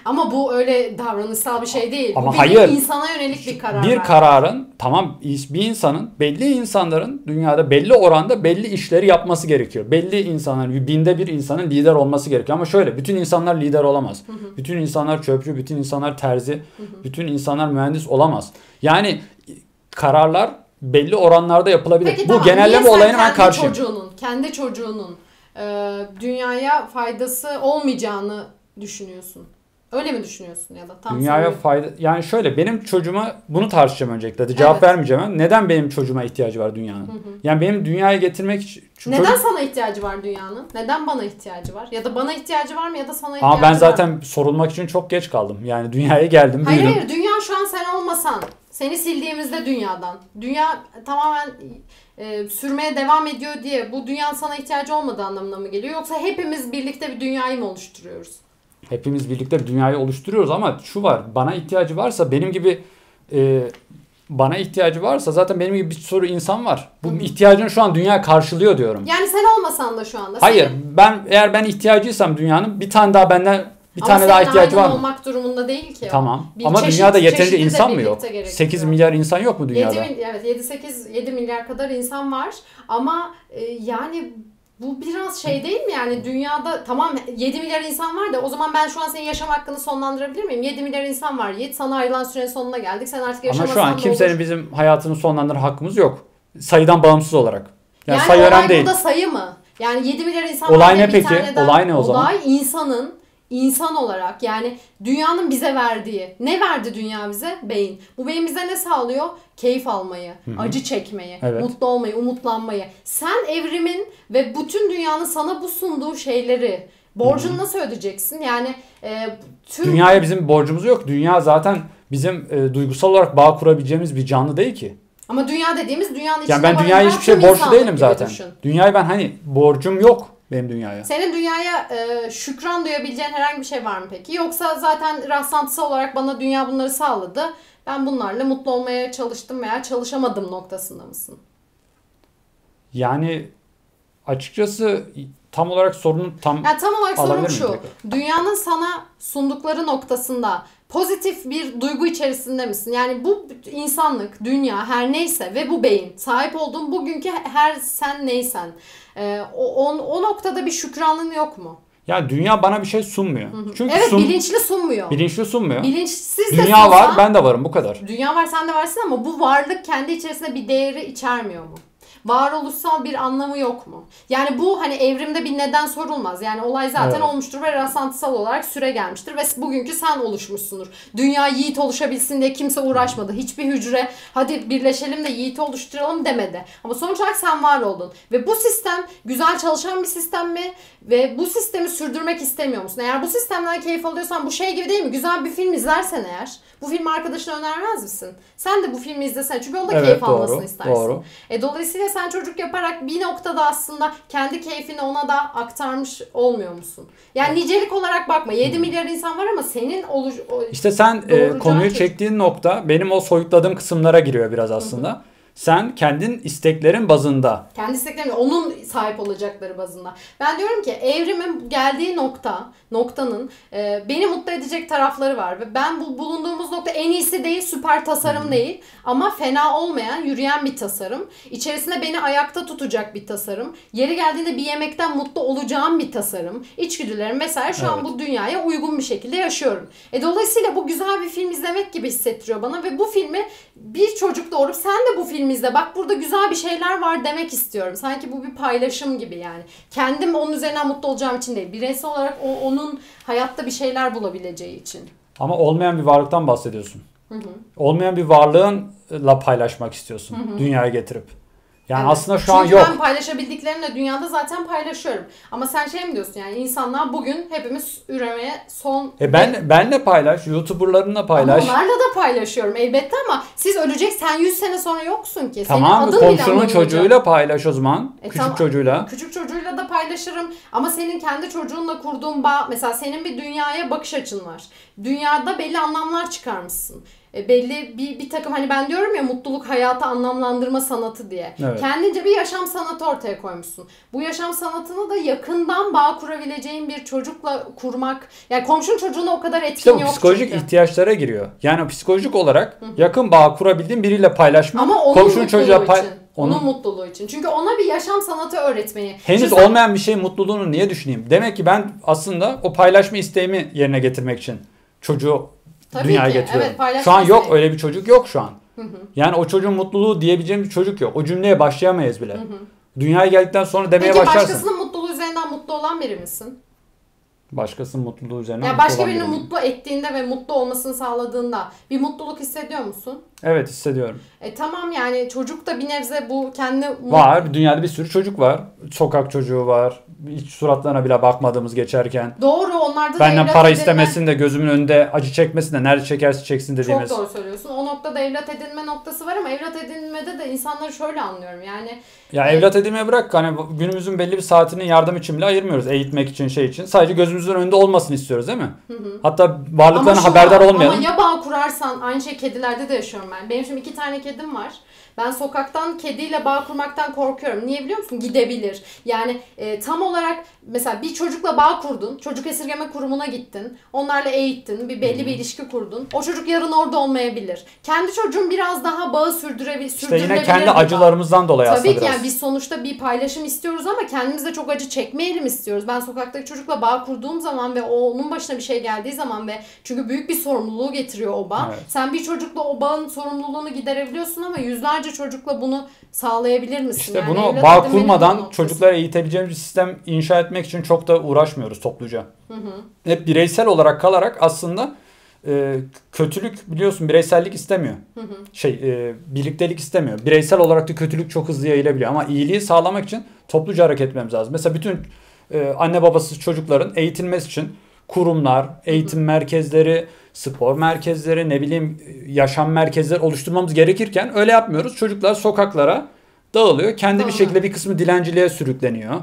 Ama bu öyle davranışsal bir şey değil. Ama bu bir hayır. insana yönelik bir karar. bir vermek. kararın tamam bir insanın belli insanların dünyada belli oranda belli işleri yapması gerekiyor. Belli insanların binde bir insanın lider olması gerekiyor. Ama şöyle bütün insanlar lider olamaz. Bütün insanlar çöpçü, bütün insanlar terzi, bütün insanlar mühendis olamaz. Yani kararlar belli oranlarda yapılabilir. Peki Bu tamam, genelleme niye olayına ben kendi karşıyım. çocuğunun, kendi çocuğunun e, dünyaya faydası olmayacağını düşünüyorsun. Öyle mi düşünüyorsun ya da tam Dünyaya soruyu- fayda yani şöyle benim çocuğuma bunu tartışacağım öncelikle. Hadi Cevap Evet. vermeyeceğim. ben. Neden benim çocuğuma ihtiyacı var dünyanın? Yani benim dünyaya getirmek için Neden çocuk- sana ihtiyacı var dünyanın? Neden bana ihtiyacı var? Ya da bana ihtiyacı var mı ya da sana ihtiyacı Ama ben var zaten mı? sorulmak için çok geç kaldım. Yani dünyaya geldim, Hayır büyüdüm. hayır dünya şu an sen olmasan seni sildiğimizde dünyadan dünya tamamen e, sürmeye devam ediyor diye bu dünyanın sana ihtiyacı olmadığı anlamına mı geliyor yoksa hepimiz birlikte bir dünyayı mı oluşturuyoruz? Hepimiz birlikte bir dünyayı oluşturuyoruz ama şu var. Bana ihtiyacı varsa benim gibi e, bana ihtiyacı varsa zaten benim gibi bir sürü insan var. Bu ihtiyacını şu an dünya karşılıyor diyorum. Yani sen olmasan da şu anda. Hayır, senin- ben eğer ben ihtiyacıysam dünyanın bir tane daha benden bir Ama tane daha ihtiyacı var mı? olmak durumunda değil ki. Tamam. Bir Ama çeşit- dünyada yeterince insan mı yok? gerekiyor. 8 milyar insan yok mu dünyada? 7 mil- evet 7 8 7 milyar kadar insan var ama e, yani bu biraz şey değil mi yani dünyada tamam 7 milyar insan var da o zaman ben şu an senin yaşam hakkını sonlandırabilir miyim? 7 milyar insan var Yiğit sana ayrılan sürenin sonuna geldik sen artık Ama yaşamasan şu an kimsenin olur. bizim hayatını sonlandırma hakkımız yok. Sayıdan bağımsız olarak. Yani, Yani sayı önemli değil. burada sayı mı? Yani 7 milyar insan Olay var ne peki? tane daha- Olay ne o zaman? Olay insanın insan olarak yani dünyanın bize verdiği. Ne verdi dünya bize? Beyin. Bu beyin bize ne sağlıyor? Keyif almayı, acı çekmeyi, Evet. mutlu olmayı, umutlanmayı. Sen evrimin ve bütün dünyanın sana bu sunduğu şeyleri borcunu nasıl ödeyeceksin? Yani e, tüm Dünyaya bizim borcumuz yok. Dünya zaten bizim e, duygusal olarak bağ kurabileceğimiz bir canlı değil ki. ama dünya dediğimiz dünyanın içinde Yani ben dünyaya hiçbir şey borçlu değilim zaten. düşün. Dünyaya ben hani borcum yok benim dünyaya. Senin dünyaya e, şükran duyabileceğin herhangi bir şey var mı peki? Yoksa zaten rastlantısal olarak bana dünya bunları sağladı. Ben bunlarla mutlu olmaya çalıştım veya çalışamadım noktasında mısın? Yani açıkçası tam olarak sorunun tam Yani tam olarak miyim şu. tekrar? Dünyanın sana sundukları noktasında pozitif bir duygu içerisinde misin? Yani bu insanlık, dünya her neyse ve bu beyin sahip olduğun bugünkü her sen neysen e, o, o, o noktada bir şükranlığın yok mu? yani dünya bana bir şey sunmuyor. Çünkü Evet sun, bilinçli sunmuyor. bilinçli sunmuyor. Bilinçsiz de Dünya sunsa- var, ben de varım bu kadar. Dünya var sen de varsın ama bu varlık kendi içerisinde bir değeri içermiyor mu? Varoluşsal bir anlamı yok mu? Yani bu hani evrimde bir neden sorulmaz. Yani olay zaten Evet. olmuştur ve rastlantısal olarak süre gelmiştir ve bugünkü sen oluşmuşsundur. Dünya yiğit oluşabilsin diye kimse uğraşmadı. Hiçbir hücre hadi birleşelim de yiğit oluşturalım demedi. Ama sonuç olarak sen var oldun. Ve bu sistem güzel çalışan bir sistem mi? Ve bu sistemi sürdürmek istemiyor musun? Eğer bu sistemden keyif alıyorsan bu şey gibi değil mi? Güzel bir film izlersen eğer bu filmi arkadaşına önermez misin? Sen de bu filmi izlesene çünkü onda Evet keyif doğru. almasını istersin. Doğru. E, dolayısıyla sen çocuk yaparak bir noktada aslında kendi keyfini ona da aktarmış olmuyor musun? Yani nicelik olarak bakma. 7 milyar insan var ama senin oluş... İşte sen e, konuyu çektiğin nokta benim o soyutladığım kısımlara giriyor biraz aslında. Sen kendin isteklerin bazında Kendi isteklerini onun sahip olacakları bazında. Ben diyorum ki evrimin geldiği nokta, noktanın e, beni mutlu edecek tarafları var ve ben bu bulunduğumuz nokta en iyisi değil, süper tasarım değil ama fena olmayan, yürüyen bir tasarım. İçerisinde beni ayakta tutacak bir tasarım. Yeri geldiğinde bir yemekten mutlu olacağım bir tasarım. İçgüdülerim vesaire şu an Evet. bu dünyaya uygun bir şekilde yaşıyorum. E dolayısıyla bu güzel bir film izlemek gibi hissettiriyor bana ve bu filmi bir çocuk doğurup sen de bu filmi izle bak burada güzel bir şeyler var demek istiyorum. Sanki bu bir paylaşım gibi yani. Kendim onun üzerinden mutlu olacağım için değil. Bireysel olarak o onun hayatta bir şeyler bulabileceği için. Ama olmayan bir varlıktan bahsediyorsun. Olmayan bir varlığınla paylaşmak istiyorsun. Dünyaya getirip. Yani Evet. aslında şu an Çünkü yok. ben paylaşabildiklerimle dünyada zaten paylaşıyorum. Ama sen şey mi diyorsun yani insanlar bugün hepimiz üremeye son... E ben benle paylaş, YouTuber'larınla paylaş. Ama onlarla da paylaşıyorum elbette ama siz ölecek sen 100 sene sonra yoksun ki. Senin Tamam bile komşunun çocuğuyla paylaş o zaman. E Küçük tamam. çocuğuyla. Küçük çocuğuyla da paylaşırım ama senin kendi çocuğunla kurduğun bağ mesela senin bir dünyaya bakış açın var. Dünyada belli anlamlar çıkarmışsın. E, belli bir, bir takım hani ben diyorum ya mutluluk hayatı anlamlandırma sanatı diye. Evet. Kendince bir yaşam sanatı ortaya koymuşsun. Bu yaşam sanatını da yakından bağ kurabileceğin bir çocukla kurmak. Yani komşun çocuğuna o kadar etkin İşte yok psikolojik çünkü. ihtiyaçlara giriyor. Yani psikolojik olarak yakın bağ kurabildiğin biriyle paylaşmak. Ama onun mutluluğu çocuğa pay- için. onun Onun mutluluğu için. Çünkü ona bir yaşam sanatı öğretmeyi. henüz sen- olmayan bir şeyin mutluluğunu niye düşüneyim? Demek ki ben aslında o paylaşma isteğimi yerine getirmek için çocuğu Tabii dünyaya ki, getiriyorum. evet, şu an yok öyle bir çocuk yok şu an. Yani o çocuğun mutluluğu diyebileceğim bir çocuk yok. O cümleye başlayamayız bile. Dünyaya geldikten sonra demeye Peki başlarsın. başkasının mutluluğu üzerinden mutlu olan biri misin? Başkasının mutluluğu üzerine Yani mutlu başka birini mutlu ettiğinde ve mutlu olmasını sağladığında bir mutluluk hissediyor musun? Evet hissediyorum. E tamam yani çocuk da bir nebze bu kendi Var. Dünyada bir sürü çocuk var. Sokak çocuğu var. Hiç suratlarına bile bakmadığımız geçerken. Doğru onlarda da Benden para edinme- istemesin de gözümün önünde acı çekmesin de nerede çekerse çeksin dediğimiz. Çok doğru söylüyorsun. O noktada evlat edinme noktası var ama evlat edinmede de insanları şöyle anlıyorum. Yani Ya evlat edinmeye bırak hani günümüzün belli bir saatini yardım için bile ayırmıyoruz. Eğitmek için şey için. Sadece gözümüzün önünde olmasını istiyoruz değil mi? Hatta varlıklarına haberdar var, olmayalım. Ama ya bağ kurarsan aynı şey kedilerde de yaşıyorum ben. Benim şimdi iki tane kedim var. Ben sokaktan kediyle bağ kurmaktan korkuyorum. Niye biliyor musun? Gidebilir. Yani e, tam olarak mesela bir çocukla bağ kurdun. Çocuk esirgeme kurumuna gittin. Onlarla eğittin. Bir belli bir ilişki kurdun. O çocuk yarın orada olmayabilir. Kendi çocuğun biraz daha bağı sürdürebil İşte yine kendi acılarımızdan dolayı Tabii aslında ki biraz. yani biz sonuçta bir paylaşım istiyoruz ama kendimiz de çok acı çekmeyelim istiyoruz. Ben sokaktaki çocukla bağ kurduğum zaman ve o onun başına bir şey geldiği zaman ve çünkü büyük bir sorumluluğu getiriyor o bağ. Evet. Sen bir çocukla o bağın sorumluluğunu giderebiliyorsun ama yüzlerce çocukla bunu sağlayabilir misin? İşte Yani bunu bağ kurmadan noktası. çocuklara eğitebileceğimiz bir sistem inşa etmek için çok da uğraşmıyoruz topluca. Hep bireysel olarak kalarak aslında e, kötülük biliyorsun bireysellik istemiyor. Şey e, birliktelik istemiyor. Bireysel olarak da kötülük çok hızlı yayılabiliyor ama iyiliği sağlamak için topluca hareket etmemiz lazım. Mesela bütün e, anne babasız çocukların eğitilmesi için kurumlar, eğitim merkezleri, spor merkezleri, ne bileyim yaşam merkezleri oluşturmamız gerekirken öyle yapmıyoruz. Çocuklar sokaklara dağılıyor. Kendi bir Doğru. şekilde bir kısmı dilenciliğe sürükleniyor.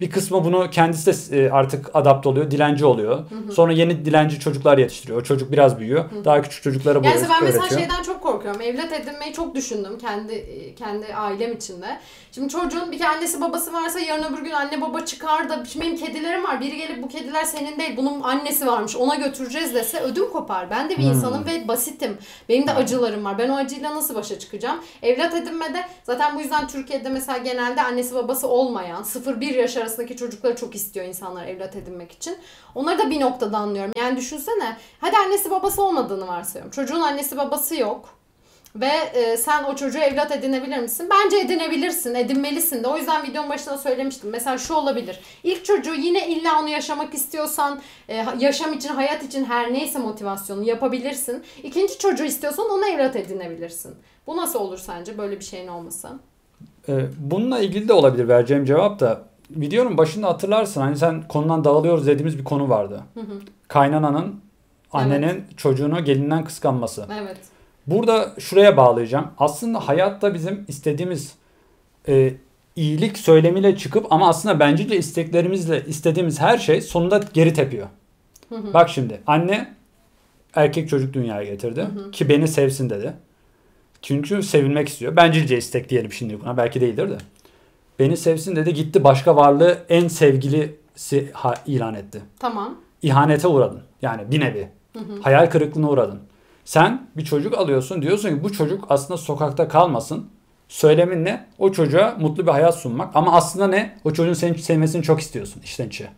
Bir kısmı bunu kendisi de e, artık adapte oluyor, dilenci oluyor. Sonra yeni dilenci çocuklar yetiştiriyor. O çocuk biraz büyüyor. Daha küçük çocuklara bu Yani ben mesela öğretiyor. şeyden çok korkuyorum. Evlat edinmeyi çok düşündüm kendi e, kendi ailem içinde. Şimdi çocuğun bir annesi babası varsa yarın öbür gün anne baba çıkar da şimdi benim kedilerim var. Biri gelip bu kediler senin değil bunun annesi varmış ona götüreceğiz dese ödüm kopar. Ben de bir Hmm. insanım ve basitim. Benim de acılarım var. Ben o acıyla nasıl başa çıkacağım? Evlat edinmede zaten bu yüzden Türkiye'de mesela genelde annesi babası olmayan 0-1 yaş arasındaki çocukları çok istiyor insanlar evlat edinmek için. Onları da bir noktada anlıyorum. Yani düşünsene hadi annesi babası olmadığını varsayıyorum. Çocuğun annesi babası yok. Ve e, sen o çocuğu evlat edinebilir misin? Bence edinebilirsin, edinmelisin de. O yüzden videonun başında söylemiştim. Mesela şu olabilir. İlk çocuğu yine illa onu yaşamak istiyorsan, e, yaşam için, hayat için her neyse motivasyonu yapabilirsin. İkinci çocuğu istiyorsan onu evlat edinebilirsin. Bu nasıl olur sence böyle bir şeyin olması? Ee, bununla ilgili de olabilir vereceğim cevap da. Videonun başında hatırlarsın hani sen konudan dağılıyoruz dediğimiz bir konu vardı. Kaynananın annenin çocuğunu gelinden kıskanması. Evet. Burada şuraya bağlayacağım. Aslında hayatta bizim istediğimiz e, iyilik söylemiyle çıkıp ama aslında bencilce isteklerimizle istediğimiz her şey sonunda geri tepiyor. Bak şimdi anne erkek çocuk dünyaya getirdi ki beni sevsin dedi. Çünkü sevilmek istiyor. Bencilce istek diyelim şimdi buna. Belki değildir de. Beni sevsin dedi. Gitti başka varlığı en sevgilisi ilan etti. Tamam. İhanete uğradın. Yani bir nevi. Hayal kırıklığına uğradın. Sen bir çocuk alıyorsun. Diyorsun ki bu çocuk aslında sokakta kalmasın. Söylemin ne? O çocuğa mutlu bir hayat sunmak. Ama aslında ne? O çocuğun seni sevmesini çok istiyorsun içten içe.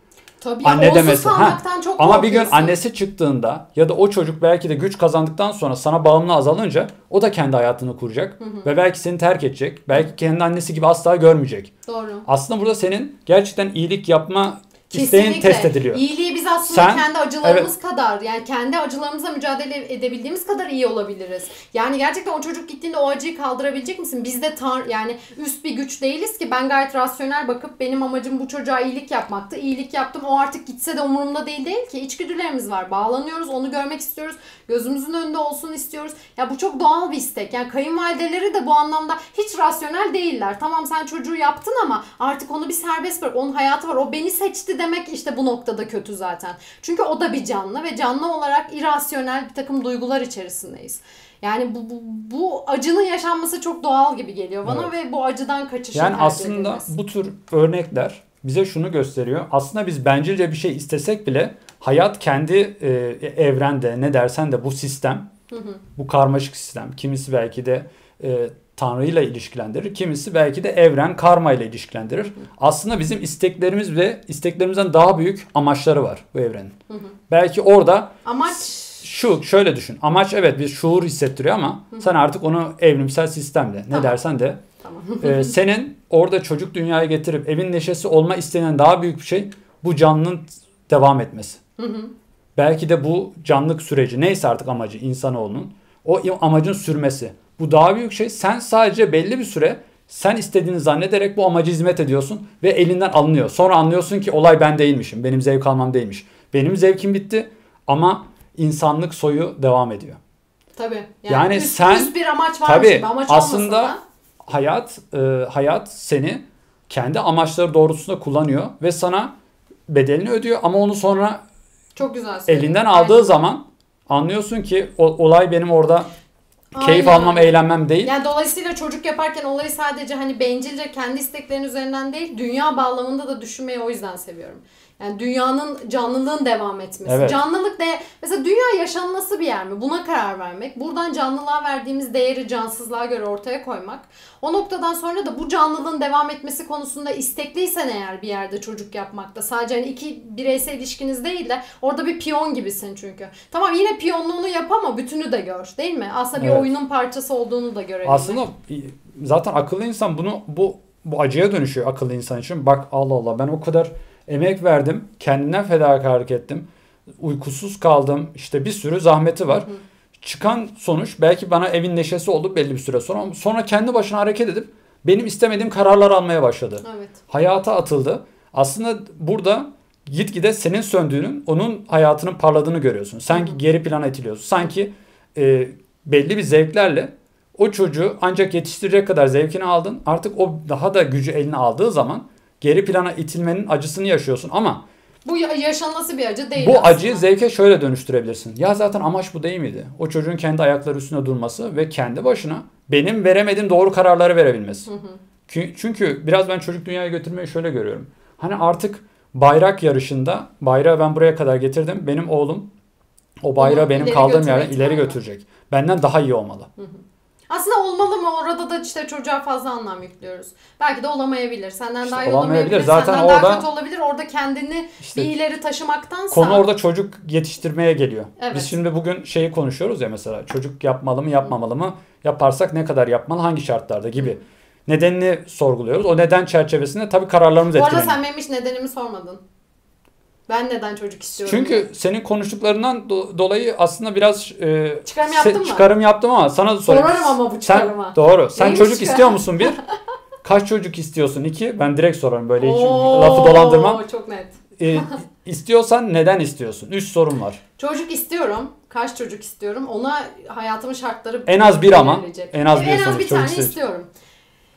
Tabii Anne demesi. Ha. çok Ama bir gün annesi çıktığında ya da o çocuk belki de güç kazandıktan sonra sana bağımlı azalınca o da kendi hayatını kuracak. Ve belki seni terk edecek. Belki kendi annesi gibi asla görmeyecek. Doğru. Aslında burada senin gerçekten iyilik yapma İsteğin Kesinlikle. test ediliyor. İyiliği biz aslında Sen- kendi acılarımız kadar yani kendi acılarımızla mücadele edebildiğimiz kadar iyi olabiliriz. Yani gerçekten o çocuk gittiğinde o acıyı kaldırabilecek misin? Biz de tar yani üst bir güç değiliz ki ben gayet rasyonel bakıp benim amacım bu çocuğa iyilik yapmaktı. İyilik yaptım o artık gitse de umurumda değil değil ki. İçgüdülerimiz var. Bağlanıyoruz onu görmek istiyoruz. Gözümüzün önünde olsun istiyoruz. Ya bu çok doğal bir istek. Yani kayınvalideleri de bu anlamda hiç rasyonel değiller. Tamam sen çocuğu yaptın ama artık onu bir serbest bırak. Onun hayatı var. O beni seçti demek işte bu noktada kötü zaten. Çünkü o da bir canlı ve canlı olarak irrasyonel bir takım duygular içerisindeyiz. Yani bu, bu, bu acının yaşanması çok doğal gibi geliyor bana ve bu acıdan kaçışın Yani aslında edilmesi. bu tür örnekler bize şunu gösteriyor. Aslında biz bencilce bir şey istesek bile hayat kendi e, evrende ne dersen de bu sistem, bu karmaşık sistem. Kimisi belki de e, Tanrı'yla ilişkilendirir. Kimisi belki de evren karma ile ilişkilendirir. Aslında bizim isteklerimiz ve isteklerimizden daha büyük amaçları var bu evrenin. Belki orada Amaç şu şöyle düşün. Amaç evet bir şuur hissettiriyor ama sen artık onu evrimsel sistemle ne Tamam. dersen de tamam. ee, senin orada çocuk dünyaya getirip evin neşesi olma istenen daha büyük bir şey bu canlının devam etmesi. Belki de bu canlılık süreci neyse artık amacı insanoğlunun o amacın sürmesi. Bu daha büyük şey. Sen sadece belli bir süre sen istediğini zannederek bu amaca hizmet ediyorsun ve elinden alınıyor. Sonra anlıyorsun ki olay ben değilmişim. Benim zevk almam değilmiş. Benim zevkim bitti ama insanlık soyu devam ediyor. Tabii. Yani üst, sen- üst bir amaç var Tabii, gibi. Amaç aslında- da hayat e, hayat seni kendi amaçları doğrultusunda kullanıyor ve sana bedelini ödüyor ama onu sonra çok güzel söyledin. elinden aldığı zaman anlıyorsun ki o, olay benim orada keyif Aynen almam, eğlenmem değil. Yani dolayısıyla çocuk yaparken olayı sadece hani bencilce kendi isteklerin üzerinden değil, dünya bağlamında da düşünmeyi o yüzden seviyorum. Yani dünyanın canlılığın devam etmesi. Evet. Canlılık de mesela dünya yaşanması bir yer mi? Buna karar vermek. Buradan canlılığa verdiğimiz değeri cansızlığa göre ortaya koymak. O noktadan sonra da bu canlılığın devam etmesi konusunda istekliysen eğer bir yerde çocuk yapmakta sadece hani iki bireysel ilişkiniz değil de orada bir piyon gibisin çünkü. Tamam yine piyonluğunu yap ama bütünü de gör değil mi? Aslında bir Evet. oyunun parçası olduğunu da görebilmek. Aslında zaten akıllı insan bunu bu bu acıya dönüşüyor akıllı insan için. Bak Allah Allah ben o kadar emek verdim. Kendimden fedakarlık ettim. Uykusuz kaldım. İşte bir sürü zahmeti var. Çıkan sonuç belki bana evin neşesi oldu belli bir süre sonra. ama Sonra kendi başına hareket edip benim istemediğim kararlar almaya başladı. Evet. Hayata atıldı. Aslında burada gitgide senin söndüğünün onun hayatının parladığını görüyorsun. Sanki geri plana itiliyorsun. Sanki e, belli bir zevklerle o çocuğu ancak yetiştirecek kadar zevkini aldın. Artık o daha da gücü eline aldığı zaman geri plana itilmenin acısını yaşıyorsun. Ama Bu ya- yaşanması bir acı değil bu aslında. acıyı zevke şöyle dönüştürebilirsin. Ya zaten amaç bu değil miydi? O çocuğun kendi ayakları üstünde durması ve kendi başına benim veremediğim doğru kararları verebilmesi. Kü- Çünkü biraz ben çocuk dünyaya götürmeyi şöyle görüyorum. Hani artık bayrak yarışında bayrağı ben buraya kadar getirdim. Benim oğlum o bayrağı Onu benim kaldığım yerden ileri götürecek. Benden daha iyi olmalı. Aslında olmalı mı orada da işte çocuğa fazla anlam yüklüyoruz. Belki de olamayabilir. Senden İşte daha iyi olamayabilir. Zaten Senden daha orada- kötü olabilir. Orada kendini İşte bir ileri taşımaktansa. Konu orada çocuk yetiştirmeye geliyor. Evet. Biz şimdi bugün şeyi konuşuyoruz ya mesela çocuk yapmalı mı yapmamalı mı? Yaparsak ne kadar yapmalı hangi şartlarda gibi. Nedenini sorguluyoruz. O neden çerçevesinde tabii kararlarımız Bu arada etkileniyor. sen benim hiç nedenimi sormadın. Ben neden çocuk istiyorum? diye. Çünkü senin konuştuklarından do- dolayı aslında biraz e, Çıkarım se- yaptın mı? çıkarım yaptım ama sana da sorayım. Sorarım ama bu Sen çıkarıma. doğru. Sen Neymiş çocuk çıkarım? istiyor musun bir? (laughs) Kaç çocuk istiyorsun iki? Ben direkt sorarım böyle hiç Oo, lafı dolandırmam. Çok net. E, istiyorsan neden istiyorsun? Üç sorun var. Çocuk istiyorum. Kaç çocuk istiyorum? Ona hayatımın şartları En az bir ama. En az bir en az bir tane istiyor. istiyorum.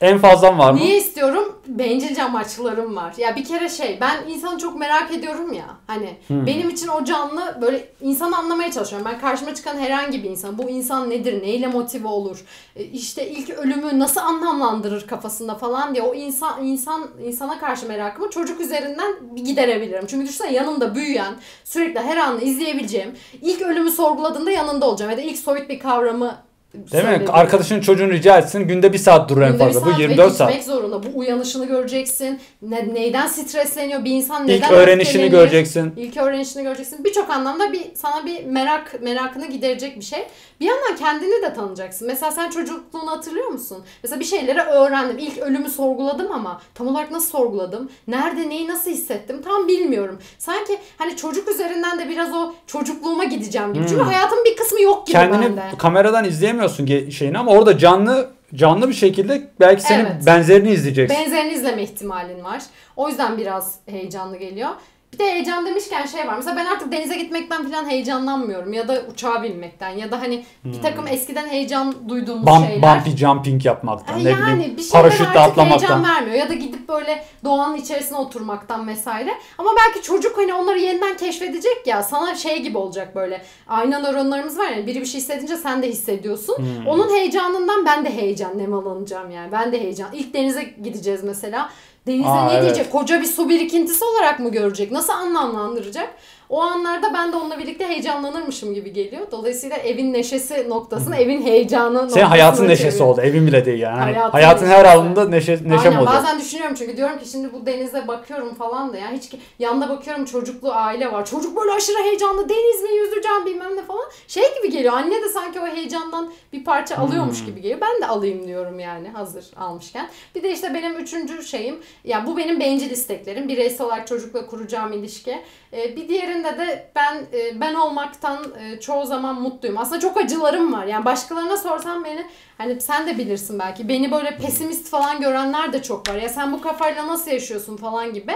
En fazlan var mı? Niye istiyorum? Bencilce amaçlarım var. Ya bir kere şey ben insanı çok merak ediyorum ya. Hani Hmm. benim için o canlı böyle insanı anlamaya çalışıyorum. Ben karşıma çıkan herhangi bir insan. Bu insan nedir? Neyle motive olur? E, işte ilk ölümü nasıl anlamlandırır kafasında falan diye o insan insan insana karşı merakımı çocuk üzerinden giderebilirim. Çünkü düşünsene yanımda büyüyen, sürekli her an izleyebileceğim, ilk ölümü sorguladığında yanında olacağım ya da ilk soyut bir kavramı Değil mi? söylediğini. Arkadaşın çocuğunu rica etsin günde bir saat durur en fazla. Bu saat ve 24 saat. gitmek zorunda. Bu uyanışını göreceksin. Ne, neyden stresleniyor bir insan neden İlk öğrenişini göreceksin. İlk öğrenişini göreceksin. Birçok anlamda bir sana bir merak merakını giderecek bir şey. Bir yandan kendini de tanıyacaksın. Mesela sen çocukluğunu hatırlıyor musun? Mesela bir şeyleri öğrendim. İlk ölümü sorguladım ama tam olarak nasıl sorguladım? Nerede neyi nasıl hissettim? Tam bilmiyorum. Sanki hani çocuk üzerinden de biraz o çocukluğuma gideceğim gibi. Çünkü Hmm. hayatın bir kısmı yok gibi Kendini bende. kameradan izleyemiyorsun şeyini ama orada canlı canlı bir şekilde belki senin Evet. benzerini izleyeceksin. Benzerini izleme ihtimalin var. O yüzden biraz heyecanlı geliyor. Bir de heyecan demişken şey var. Mesela ben artık denize gitmekten falan heyecanlanmıyorum. Ya da uçağa binmekten. Ya da hani bir takım eskiden heyecan duyduğumuz Hmm. Bump, şeyler. bumpy jumping yapmaktan, ne yani bileyim bir şeyler paraşütle artık atlamaktan. heyecan vermiyor. Ya da gidip böyle doğanın içerisine oturmaktan vesaire. Ama belki çocuk hani onları yeniden keşfedecek ya. Sana şey gibi olacak böyle. Ayna nöronlarımız var ya. Biri bir şey hissedince sen de hissediyorsun. Hmm. Onun heyecanından ben de heyecan nemalanacağım yani. Ben de heyecan. İlk denize gideceğiz mesela. Denize Aa, ne evet. diyecek? Koca bir su birikintisi olarak mı görecek? Nasıl anlamlandıracak? O anlarda ben de onunla birlikte heyecanlanırmışım gibi geliyor. Dolayısıyla evin neşesi noktasını, evin heyecanı Senin hayatın neşesi çeviriyorum. oldu. Evin bile değil yani. Hani Hayatın hayatın her alanında neşe, neşem Aynen olacak. bazen düşünüyorum çünkü diyorum ki şimdi bu denize bakıyorum falan da ya hiç ki- yanında bakıyorum çocuklu aile var. Çocuk böyle aşırı heyecanlı deniz mi yüzeceğim bilmem ne falan. Şey gibi geliyor anne de sanki o heyecandan bir parça alıyormuş Hmm. gibi geliyor. Ben de alayım diyorum yani hazır almışken. Bir de işte benim üçüncü şeyim ya bu benim bencil isteklerim. Bireysel olarak çocukla kuracağım ilişki. Ee, bir diğerinde de ben e, ben olmaktan e, çoğu zaman mutluyum. Aslında çok acılarım var. Yani başkalarına sorsam beni hani sen de bilirsin belki. Beni böyle pesimist falan görenler de çok var. Ya sen bu kafayla nasıl yaşıyorsun falan gibi.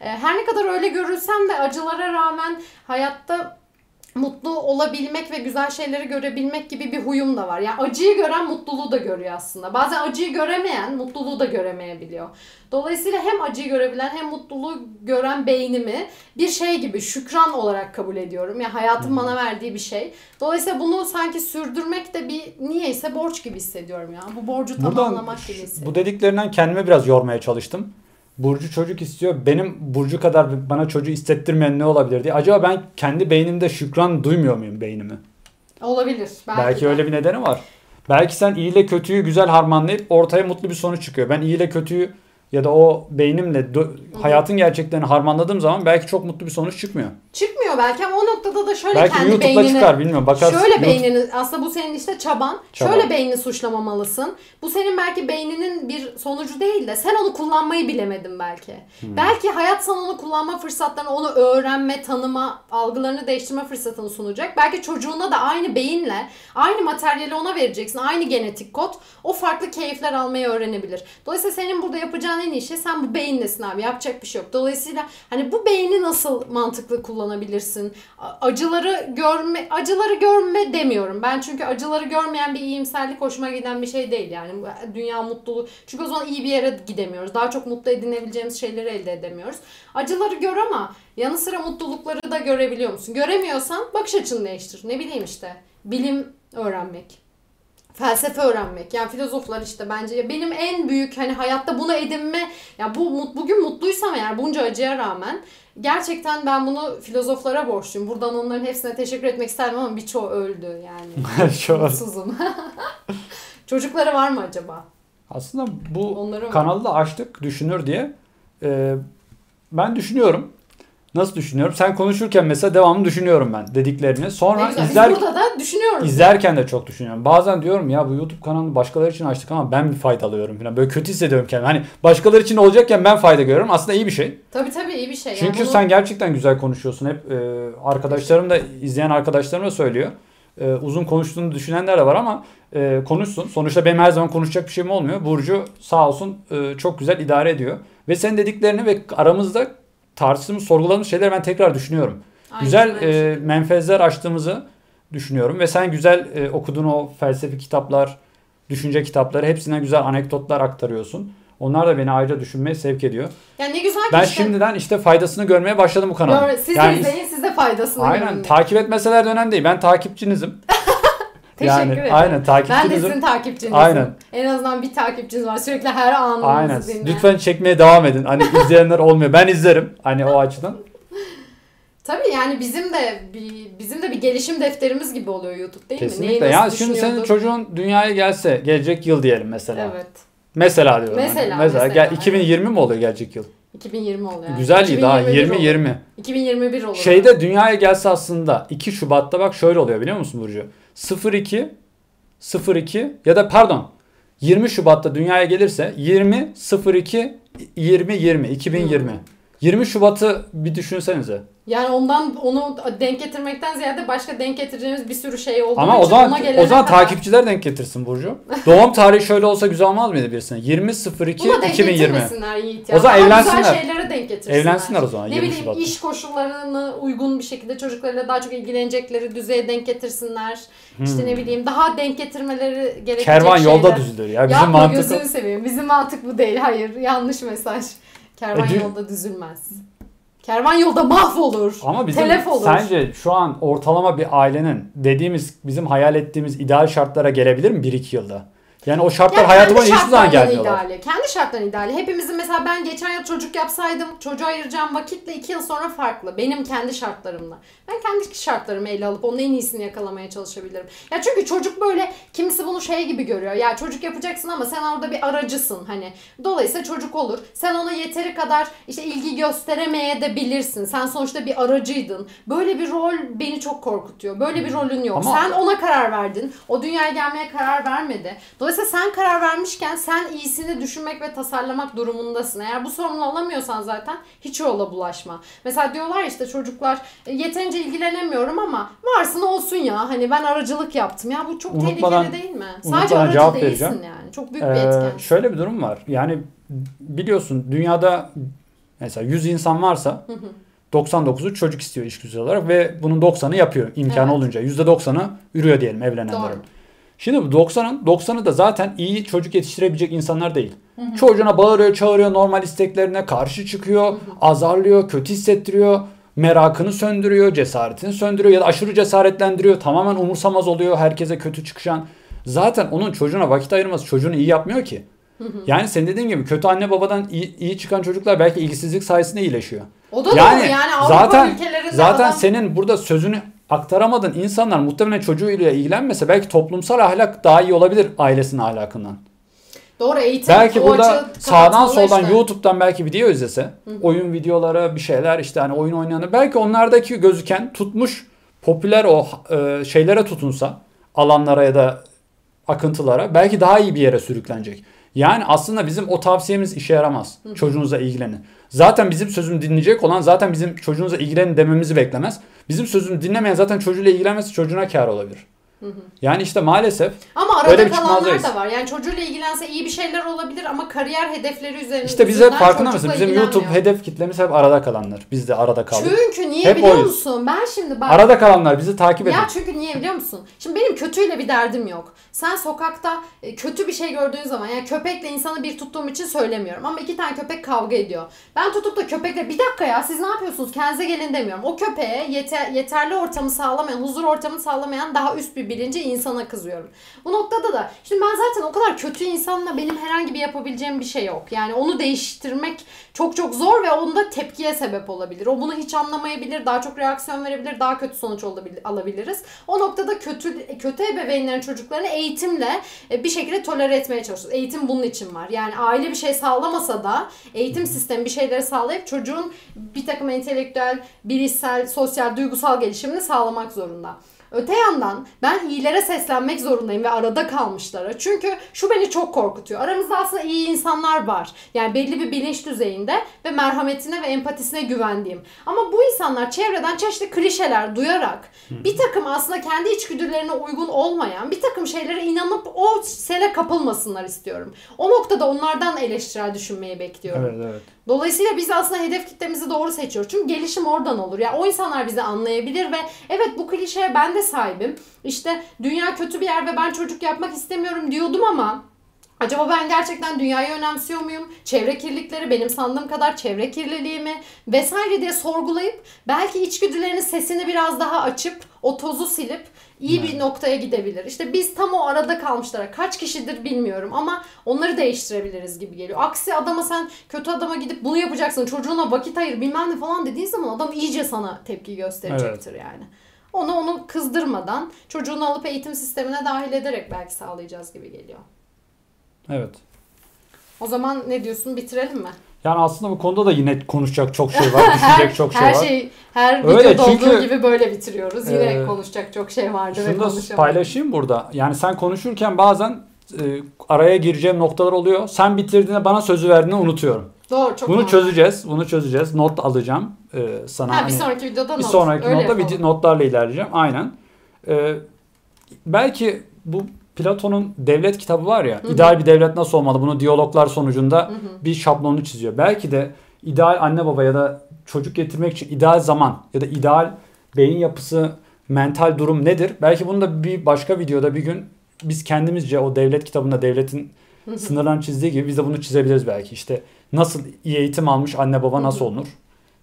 Ee, her ne kadar öyle görülsem de acılara rağmen hayatta mutlu olabilmek ve güzel şeyleri görebilmek gibi bir huyum da var. Yani acıyı gören mutluluğu da görüyor aslında. Bazen acıyı göremeyen mutluluğu da göremeyebiliyor. Dolayısıyla hem acıyı görebilen hem mutluluğu gören beynimi bir şey gibi şükran olarak kabul ediyorum. Yani hayatın bana verdiği bir şey. Dolayısıyla bunu sanki sürdürmek de bir niyeyse borç gibi hissediyorum ya. Bu borcu Buradan tamamlamak gibi hissediyorum. bu dediklerinden kendime biraz yormaya çalıştım. Burcu çocuk istiyor. Benim Burcu kadar bana çocuğu hissettirmeyen ne olabilir diye. Acaba ben kendi beynimde şükran duymuyor muyum beynimi? Olabilir. Belki, Belki, de. öyle bir nedeni var. Belki sen iyi ile kötüyü güzel harmanlayıp ortaya mutlu bir sonuç çıkıyor. Ben iyi ile kötüyü ya da o beynimle hayatın gerçeklerini harmanladığım zaman belki çok mutlu bir sonuç çıkmıyor. Çıkmıyor belki ama o noktada da şöyle belki kendi YouTube'da beynini... çıkar bilmiyorum. Bakarsın. Şöyle YouTube- beynini aslında bu senin işte çaban. Çaban. Şöyle beynini suçlamamalısın. Bu senin belki beyninin bir sonucu değil de sen onu kullanmayı bilemedin belki. Hmm. Belki hayat sana onu kullanma fırsatlarını, onu öğrenme, tanıma, algılarını değiştirme fırsatını sunacak. Belki çocuğuna da aynı beyinle, aynı materyali ona vereceksin. Aynı genetik kod. O farklı keyifler almayı öğrenebilir. Dolayısıyla senin burada yapacağın en iyi şey sen bu beyinlesin abi. Yapacak bir şey yok. Dolayısıyla hani bu beyni nasıl mantıklı kullanabilirsin? Acıları görme, acıları görme demiyorum. Ben çünkü acıları görmeyen bir iyimserlik hoşuma giden bir şey değil yani. Dünya mutluluğu. Çünkü o zaman iyi bir yere gidemiyoruz. Daha çok mutlu edinebileceğimiz şeyleri elde edemiyoruz. Acıları gör ama yanı sıra mutlulukları da görebiliyor musun? Göremiyorsan bakış açını değiştir. Ne bileyim işte. Bilim öğrenmek felsefe öğrenmek. Yani filozoflar işte bence ya benim en büyük hani hayatta bunu edinme ya bu bugün mutluysam eğer bunca acıya rağmen gerçekten ben bunu filozoflara borçluyum. Buradan onların hepsine teşekkür etmek isterdim ama birçoğu öldü yani. (laughs) Mutsuzum. (laughs) Çocukları var mı acaba? Aslında bu Onları mı? kanalı da açtık düşünür diye. Ee, ben düşünüyorum. Nasıl düşünüyorum? Sen konuşurken mesela devamlı düşünüyorum ben dediklerini. Sonra güzel. izler, Biz burada da düşünüyoruz. izlerken de çok düşünüyorum. Bazen diyorum ya bu YouTube kanalını başkaları için açtık ama ben bir fayda alıyorum falan. Böyle kötü hissediyorum kendimi. Hani başkaları için olacakken ben fayda görüyorum. Aslında iyi bir şey. Tabii tabii iyi bir şey. Çünkü yani bunu- sen gerçekten güzel konuşuyorsun. Hep e, arkadaşlarım da izleyen arkadaşlarım da söylüyor. E, uzun konuştuğunu düşünenler de var ama e, konuşsun. Sonuçta benim her zaman konuşacak bir şeyim olmuyor. Burcu sağ olsun e, çok güzel idare ediyor. Ve senin dediklerini ve aramızda tartıştığımız, sorguladığımız şeyleri ben tekrar düşünüyorum. Aynen, güzel e, menfezler açtığımızı düşünüyorum. Ve sen güzel e, okuduğun o felsefi kitaplar, düşünce kitapları hepsine güzel anekdotlar aktarıyorsun. Onlar da beni ayrıca düşünmeye sevk ediyor. Yani ne güzel ki Ben işte. şimdiden işte faydasını görmeye başladım bu kanalın. Siz Yani- de izleyin siz de faydasını Aynen görün. takip etmeseler de önemli değil. Ben takipçinizim. (laughs) Teşekkür yani ederim. aynen Ben de takipçinizim. sizin takipçinizim. Aynen. En azından bir takipçiniz var. Sürekli her anınızı Aynen. dinleyen. Lütfen çekmeye devam edin. Hani izleyenler olmuyor. Ben izlerim. Hani o açıdan. (laughs) Tabii yani bizim de bir bizim de bir gelişim defterimiz gibi oluyor YouTube değil mi? Kesinlikle. Ya şimdi senin çocuğun dünyaya gelse gelecek yıl diyelim mesela. Evet. Mesela diyorum. Mesela, hani. mesela, mesela, gel 2020 mi oluyor gelecek yıl? 2020 oluyor. Yani. Güzel iyi daha 20 olur. 20. 2021 olur. Şeyde dünyaya gelse aslında 2 Şubat'ta bak şöyle oluyor biliyor musun Burcu? 02 02 ya da pardon 20 Şubat'ta dünyaya gelirse 20 02 20 20 2020. Hmm. 20 Şubat'ı bir düşünsenize. Yani ondan onu denk getirmekten ziyade başka denk getireceğimiz bir sürü şey olduğu Ama için o zaman ona gelene o zaman kadar- takipçiler denk getirsin Burcu. Doğum tarihi şöyle olsa güzel olmaz mıydı birisine? 20 02 Buna denk 2020. getirmesinler Yiğit ya. O zaman Daha evlensinler. Güzel şeylere denk getirsinler. Evlensinler o zaman, Ne 20 bileyim Şubat'ta. iş koşullarını uygun bir şekilde çocuklarıyla daha çok ilgilenecekleri düzeye denk getirsinler. İşte ne bileyim daha denk getirmeleri gerekecek Hmm. Kervan şeyler. yolda düzülür ya. Bizim Yapma mantık gözünü seveyim. Bizim mantık bu değil. Hayır yanlış mesaj. Kervan E, yolda düzülmez. Kervan yolda mahvolur. Ama bizim Telef olur. sence şu an ortalama bir ailenin dediğimiz bizim hayal ettiğimiz ideal şartlara gelebilir mi 1-2 yılda? Yani o şartlar Yani hayatı kendi boyunca hiçbir zaman gelmiyorlar. ideali. Kendi şartların ideali. Hepimizin mesela ben geçen yıl çocuk yapsaydım çocuğa ayıracağım vakitle iki yıl sonra farklı. Benim kendi şartlarımla. Ben kendi şartlarımı ele alıp onun en iyisini yakalamaya çalışabilirim. Ya çünkü çocuk böyle kimisi bunu şey gibi görüyor. Ya çocuk yapacaksın ama sen orada bir aracısın hani. Dolayısıyla çocuk olur. Sen ona yeteri kadar işte ilgi gösteremeye de bilirsin. Sen sonuçta bir aracıydın. Böyle bir rol beni çok korkutuyor. Böyle bir rolün yok. Ama- sen ona karar verdin. O dünyaya gelmeye karar vermedi. Dolayısıyla sen karar vermişken sen iyisini düşünmek ve tasarlamak durumundasın. Eğer bu sorumluluğu alamıyorsan zaten hiç yola bulaşma. Mesela diyorlar işte çocuklar "E, yeterince ilgilenemiyorum ama varsın olsun ya. Hani ben aracılık yaptım. Ya bu çok Unutmadan- tehlikeli değil mi? Sadece aracı cevap değilsin vereceğim. yani. Çok büyük bir Ee, etken. şöyle bir durum var. Yani biliyorsun dünyada mesela 100 insan varsa 99'u çocuk istiyor işgüzar olarak ve bunun 90'ı yapıyor imkanı Evet. olunca. %90'ı ürüyor diyelim evlenenlerin. Doğru. Şimdi bu 90'ın 90'ı da zaten iyi çocuk yetiştirebilecek insanlar değil. Çocuğuna bağırıyor, çağırıyor, normal isteklerine karşı çıkıyor, azarlıyor, kötü hissettiriyor, merakını söndürüyor, cesaretini söndürüyor ya da aşırı cesaretlendiriyor, tamamen umursamaz oluyor, herkese kötü çıkışan. Zaten onun çocuğuna vakit ayırması çocuğunu iyi yapmıyor ki. Yani senin dediğin gibi kötü anne babadan iyi, iyi çıkan çocuklar belki ilgisizlik sayesinde iyileşiyor. O da Yani, doğru yani Avrupa zaten ülkelerinde zaten adam... senin burada sözünü aktaramadığın insanlar muhtemelen çocuğuyla ilgilenmese belki toplumsal ahlak daha iyi olabilir ailesinin ahlakından. Doğru eğitim. Belki o burada sağdan soldan işte. YouTube'dan belki video izlese, oyun videoları bir şeyler işte hani oyun oynayanı belki onlardaki gözüken tutmuş popüler o e, şeylere tutunsa alanlara ya da akıntılara belki daha iyi bir yere sürüklenecek. Yani aslında bizim o tavsiyemiz işe yaramaz. Çocuğunuza ilgilenin. Zaten bizim sözünü dinleyecek olan zaten bizim çocuğunuza ilgilenin dememizi beklemez. Bizim sözünü dinlemeyen zaten çocuğuyla ilgilenmesi çocuğuna kar olabilir. Yani işte maalesef Ama arada Öyle bir kalanlar da var. Yani çocuğuyla ilgilense iyi bir şeyler olabilir ama kariyer hedefleri üzerine işte biz hep yüzünden farkında mısın? Bizim. YouTube hedef kitlemiz hep arada kalanlar. Biz de arada kaldık. Çünkü niye Hep biliyor oyuz. musun? Ben şimdi bak Arada kalanlar bizi takip edin. Ya çünkü niye biliyor musun? Şimdi benim kötüyle bir derdim yok. Sen sokakta e, kötü bir şey gördüğün zaman yani köpekle insanı bir tuttuğum için söylemiyorum ama iki tane köpek kavga ediyor. Ben tutup da köpekle bir dakika ya siz ne yapıyorsunuz kendinize gelin demiyorum. O köpeğe yeter, yeterli ortamı sağlamayan, huzur ortamı sağlamayan daha üst bir bilinci insana kızıyorum. Bu noktada da şimdi ben zaten o kadar kötü insanla benim herhangi bir yapabileceğim bir şey yok. Yani onu değiştirmek çok çok zor ve onda tepkiye sebep olabilir. O bunu hiç anlamayabilir, daha çok reaksiyon verebilir, daha kötü sonuç alabiliriz. O noktada kötü kötü ebeveynlerin çocuklarını eğitimle e, bir şekilde tolere etmeye çalışıyoruz. Eğitim bunun için var. Yani aile bir şey sağlamasa da eğitim sistemi bir şeyleri sağlayıp çocuğun bir takım entelektüel, bilişsel, sosyal, duygusal gelişimini sağlamak zorunda. Öte yandan ben iyilere seslenmek zorundayım ve arada kalmışlara. Çünkü şu beni çok korkutuyor. Aramızda aslında iyi insanlar var. Yani belli bir bilinç düzeyinde ve merhametine ve empatisine güvendiğim. Ama bu insanlar çevreden çeşitli klişeler duyarak bir takım aslında kendi içgüdülerine uygun olmayan bir takım şeylere inanıp o sele kapılmasınlar istiyorum. O noktada onlardan eleştirel düşünmeyi bekliyorum. Evet evet. Dolayısıyla biz aslında hedef kitlemizi doğru seçiyoruz. Çünkü gelişim oradan olur. Yani o insanlar bizi anlayabilir ve evet bu klişeye ben de sahibim. İşte dünya kötü bir yer ve ben çocuk yapmak istemiyorum diyordum ama Acaba ben gerçekten dünyayı önemsiyor muyum? Çevre kirlilikleri benim sandığım kadar çevre kirliliği mi? Vesaire diye sorgulayıp belki içgüdülerinin sesini biraz daha açıp o tozu silip iyi bir Yani. noktaya gidebilir. İşte biz tam o arada kalmışlara kaç kişidir bilmiyorum ama onları değiştirebiliriz gibi geliyor. Aksi adama sen kötü adama gidip bunu yapacaksın çocuğuna vakit ayır bilmem ne falan dediğin zaman adam iyice sana tepki gösterecektir yani. Onu onu kızdırmadan çocuğunu alıp eğitim sistemine dahil ederek belki sağlayacağız gibi geliyor. Evet. O zaman ne diyorsun bitirelim mi? Yani aslında bu konuda da yine konuşacak çok şey var, (laughs) düşünecek çok şey her var. şey her Öyle, videoda olduğu çünkü- gibi böyle bitiriyoruz. Yine Ee, konuşacak çok şey vardı ve konuşamadık. paylaşayım burada. Yani sen konuşurken bazen e, araya gireceğim noktalar oluyor. Sen bitirdiğinde bana sözü verdiğini unutuyorum. Doğru çok bunu normal. çözeceğiz. Bunu çözeceğiz. Not alacağım e, sana. Ha, hani- bir sonraki videoda bir not. sonraki Öyle notta bir yapalım. notlarla ilerleyeceğim. Aynen. Ee, belki bu Platon'un devlet kitabı var ya. Hı hı. ideal bir devlet nasıl olmalı? Bunu diyaloglar sonucunda Hı hı. bir şablonunu çiziyor. Belki de ideal anne baba ya da çocuk getirmek için ideal zaman ya da ideal beyin yapısı, mental durum nedir? Belki bunu da bir başka videoda bir gün biz kendimizce o devlet kitabında devletin sınırlarını çizdiği gibi biz de bunu çizebiliriz belki. İşte nasıl iyi eğitim almış anne baba nasıl olunur?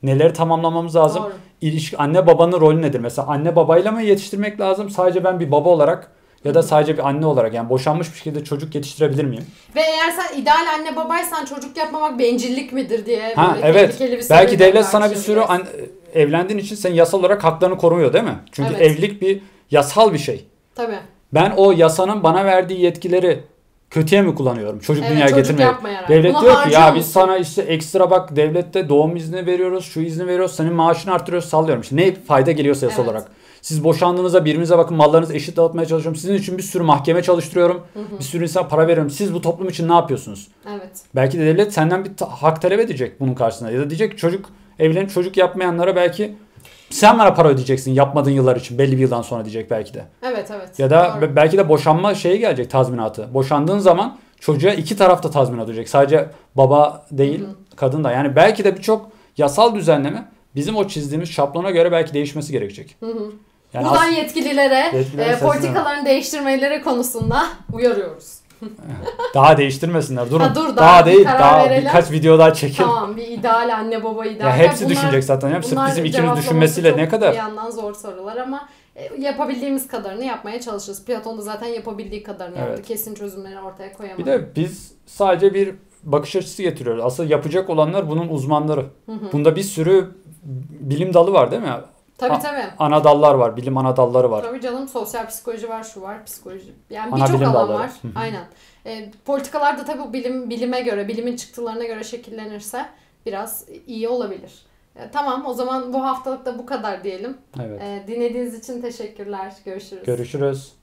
Neleri tamamlamamız lazım? Doğru. İlişki anne babanın rolü nedir? Mesela anne babayla mı yetiştirmek lazım? Sadece ben bir baba olarak ya da sadece bir anne olarak yani boşanmış bir şekilde çocuk yetiştirebilir miyim? Ve eğer sen ideal anne babaysan çocuk yapmamak bencillik midir diye Ha evet. bir Belki devlet sana bir sürü an- evlendiğin için senin yasal olarak haklarını koruyor değil mi? Çünkü Evet. evlilik bir yasal bir şey. Tabii. Ben o yasanın bana verdiği yetkileri kötüye mi kullanıyorum? Çocuk Evet, dünyaya getirmeye. Devlet Bunu diyor ki ya biz sana işte ekstra bak devlette doğum izni veriyoruz, şu izni veriyoruz, senin maaşını artırıyoruz, sallıyorum. İşte ne fayda geliyorsa yasal Evet. olarak. Siz boşandığınızda birbirinize bakın mallarınızı eşit dağıtmaya çalışıyorum. Sizin için bir sürü mahkeme çalıştırıyorum. Hı hı. Bir sürü insan para veriyorum. Siz bu toplum için ne yapıyorsunuz? Evet. Belki de devlet senden bir hak talep edecek bunun karşısında. Ya da diyecek çocuk evlenip çocuk yapmayanlara belki sen bana para ödeyeceksin yapmadığın yıllar için belli bir yıldan sonra diyecek belki de. Evet evet. Ya da Doğru. be- belki de boşanma şeyi gelecek tazminatı. Boşandığın zaman çocuğa iki taraf da tazminat ödeyecek. Sadece baba değil Hı hı. kadın da. Yani belki de birçok yasal düzenleme bizim o çizdiğimiz şablona göre belki değişmesi gerekecek. Hı hı. Yani Buradan yetkililere, Yetkililere e, politikalarını değiştirmeleri konusunda (laughs) uyarıyoruz. daha değiştirmesinler. Durun. Ha, dur, daha daha, değil. Daha verelim. birkaç video daha çekin. Tamam bir ideal anne baba ideal. Ya hepsi Bunlar- düşünecek zaten. Hepsi bizim ikimiz düşünmesiyle ne kadar? Bir yandan zor sorular ama e, yapabildiğimiz kadarını yapmaya çalışırız. Platon da zaten yapabildiği kadarını yaptı. Evet. Kesin çözümleri ortaya koyamadı. Bir de biz sadece bir bakış açısı getiriyoruz. Asıl yapacak olanlar bunun uzmanları. Hı hı. Bunda bir sürü bilim dalı var değil mi? Tabii tabii. Ana dallar var, bilim ana dalları var. Tabii canım sosyal psikoloji var, şu var, psikoloji. Yani birçok alan dalları. var. Aynen. E, politikalar da tabii bilim bilime göre, bilimin çıktılarına göre şekillenirse biraz iyi olabilir. E, tamam o zaman bu haftalık da bu kadar diyelim. Evet. E, dinlediğiniz için teşekkürler. Görüşürüz. Görüşürüz.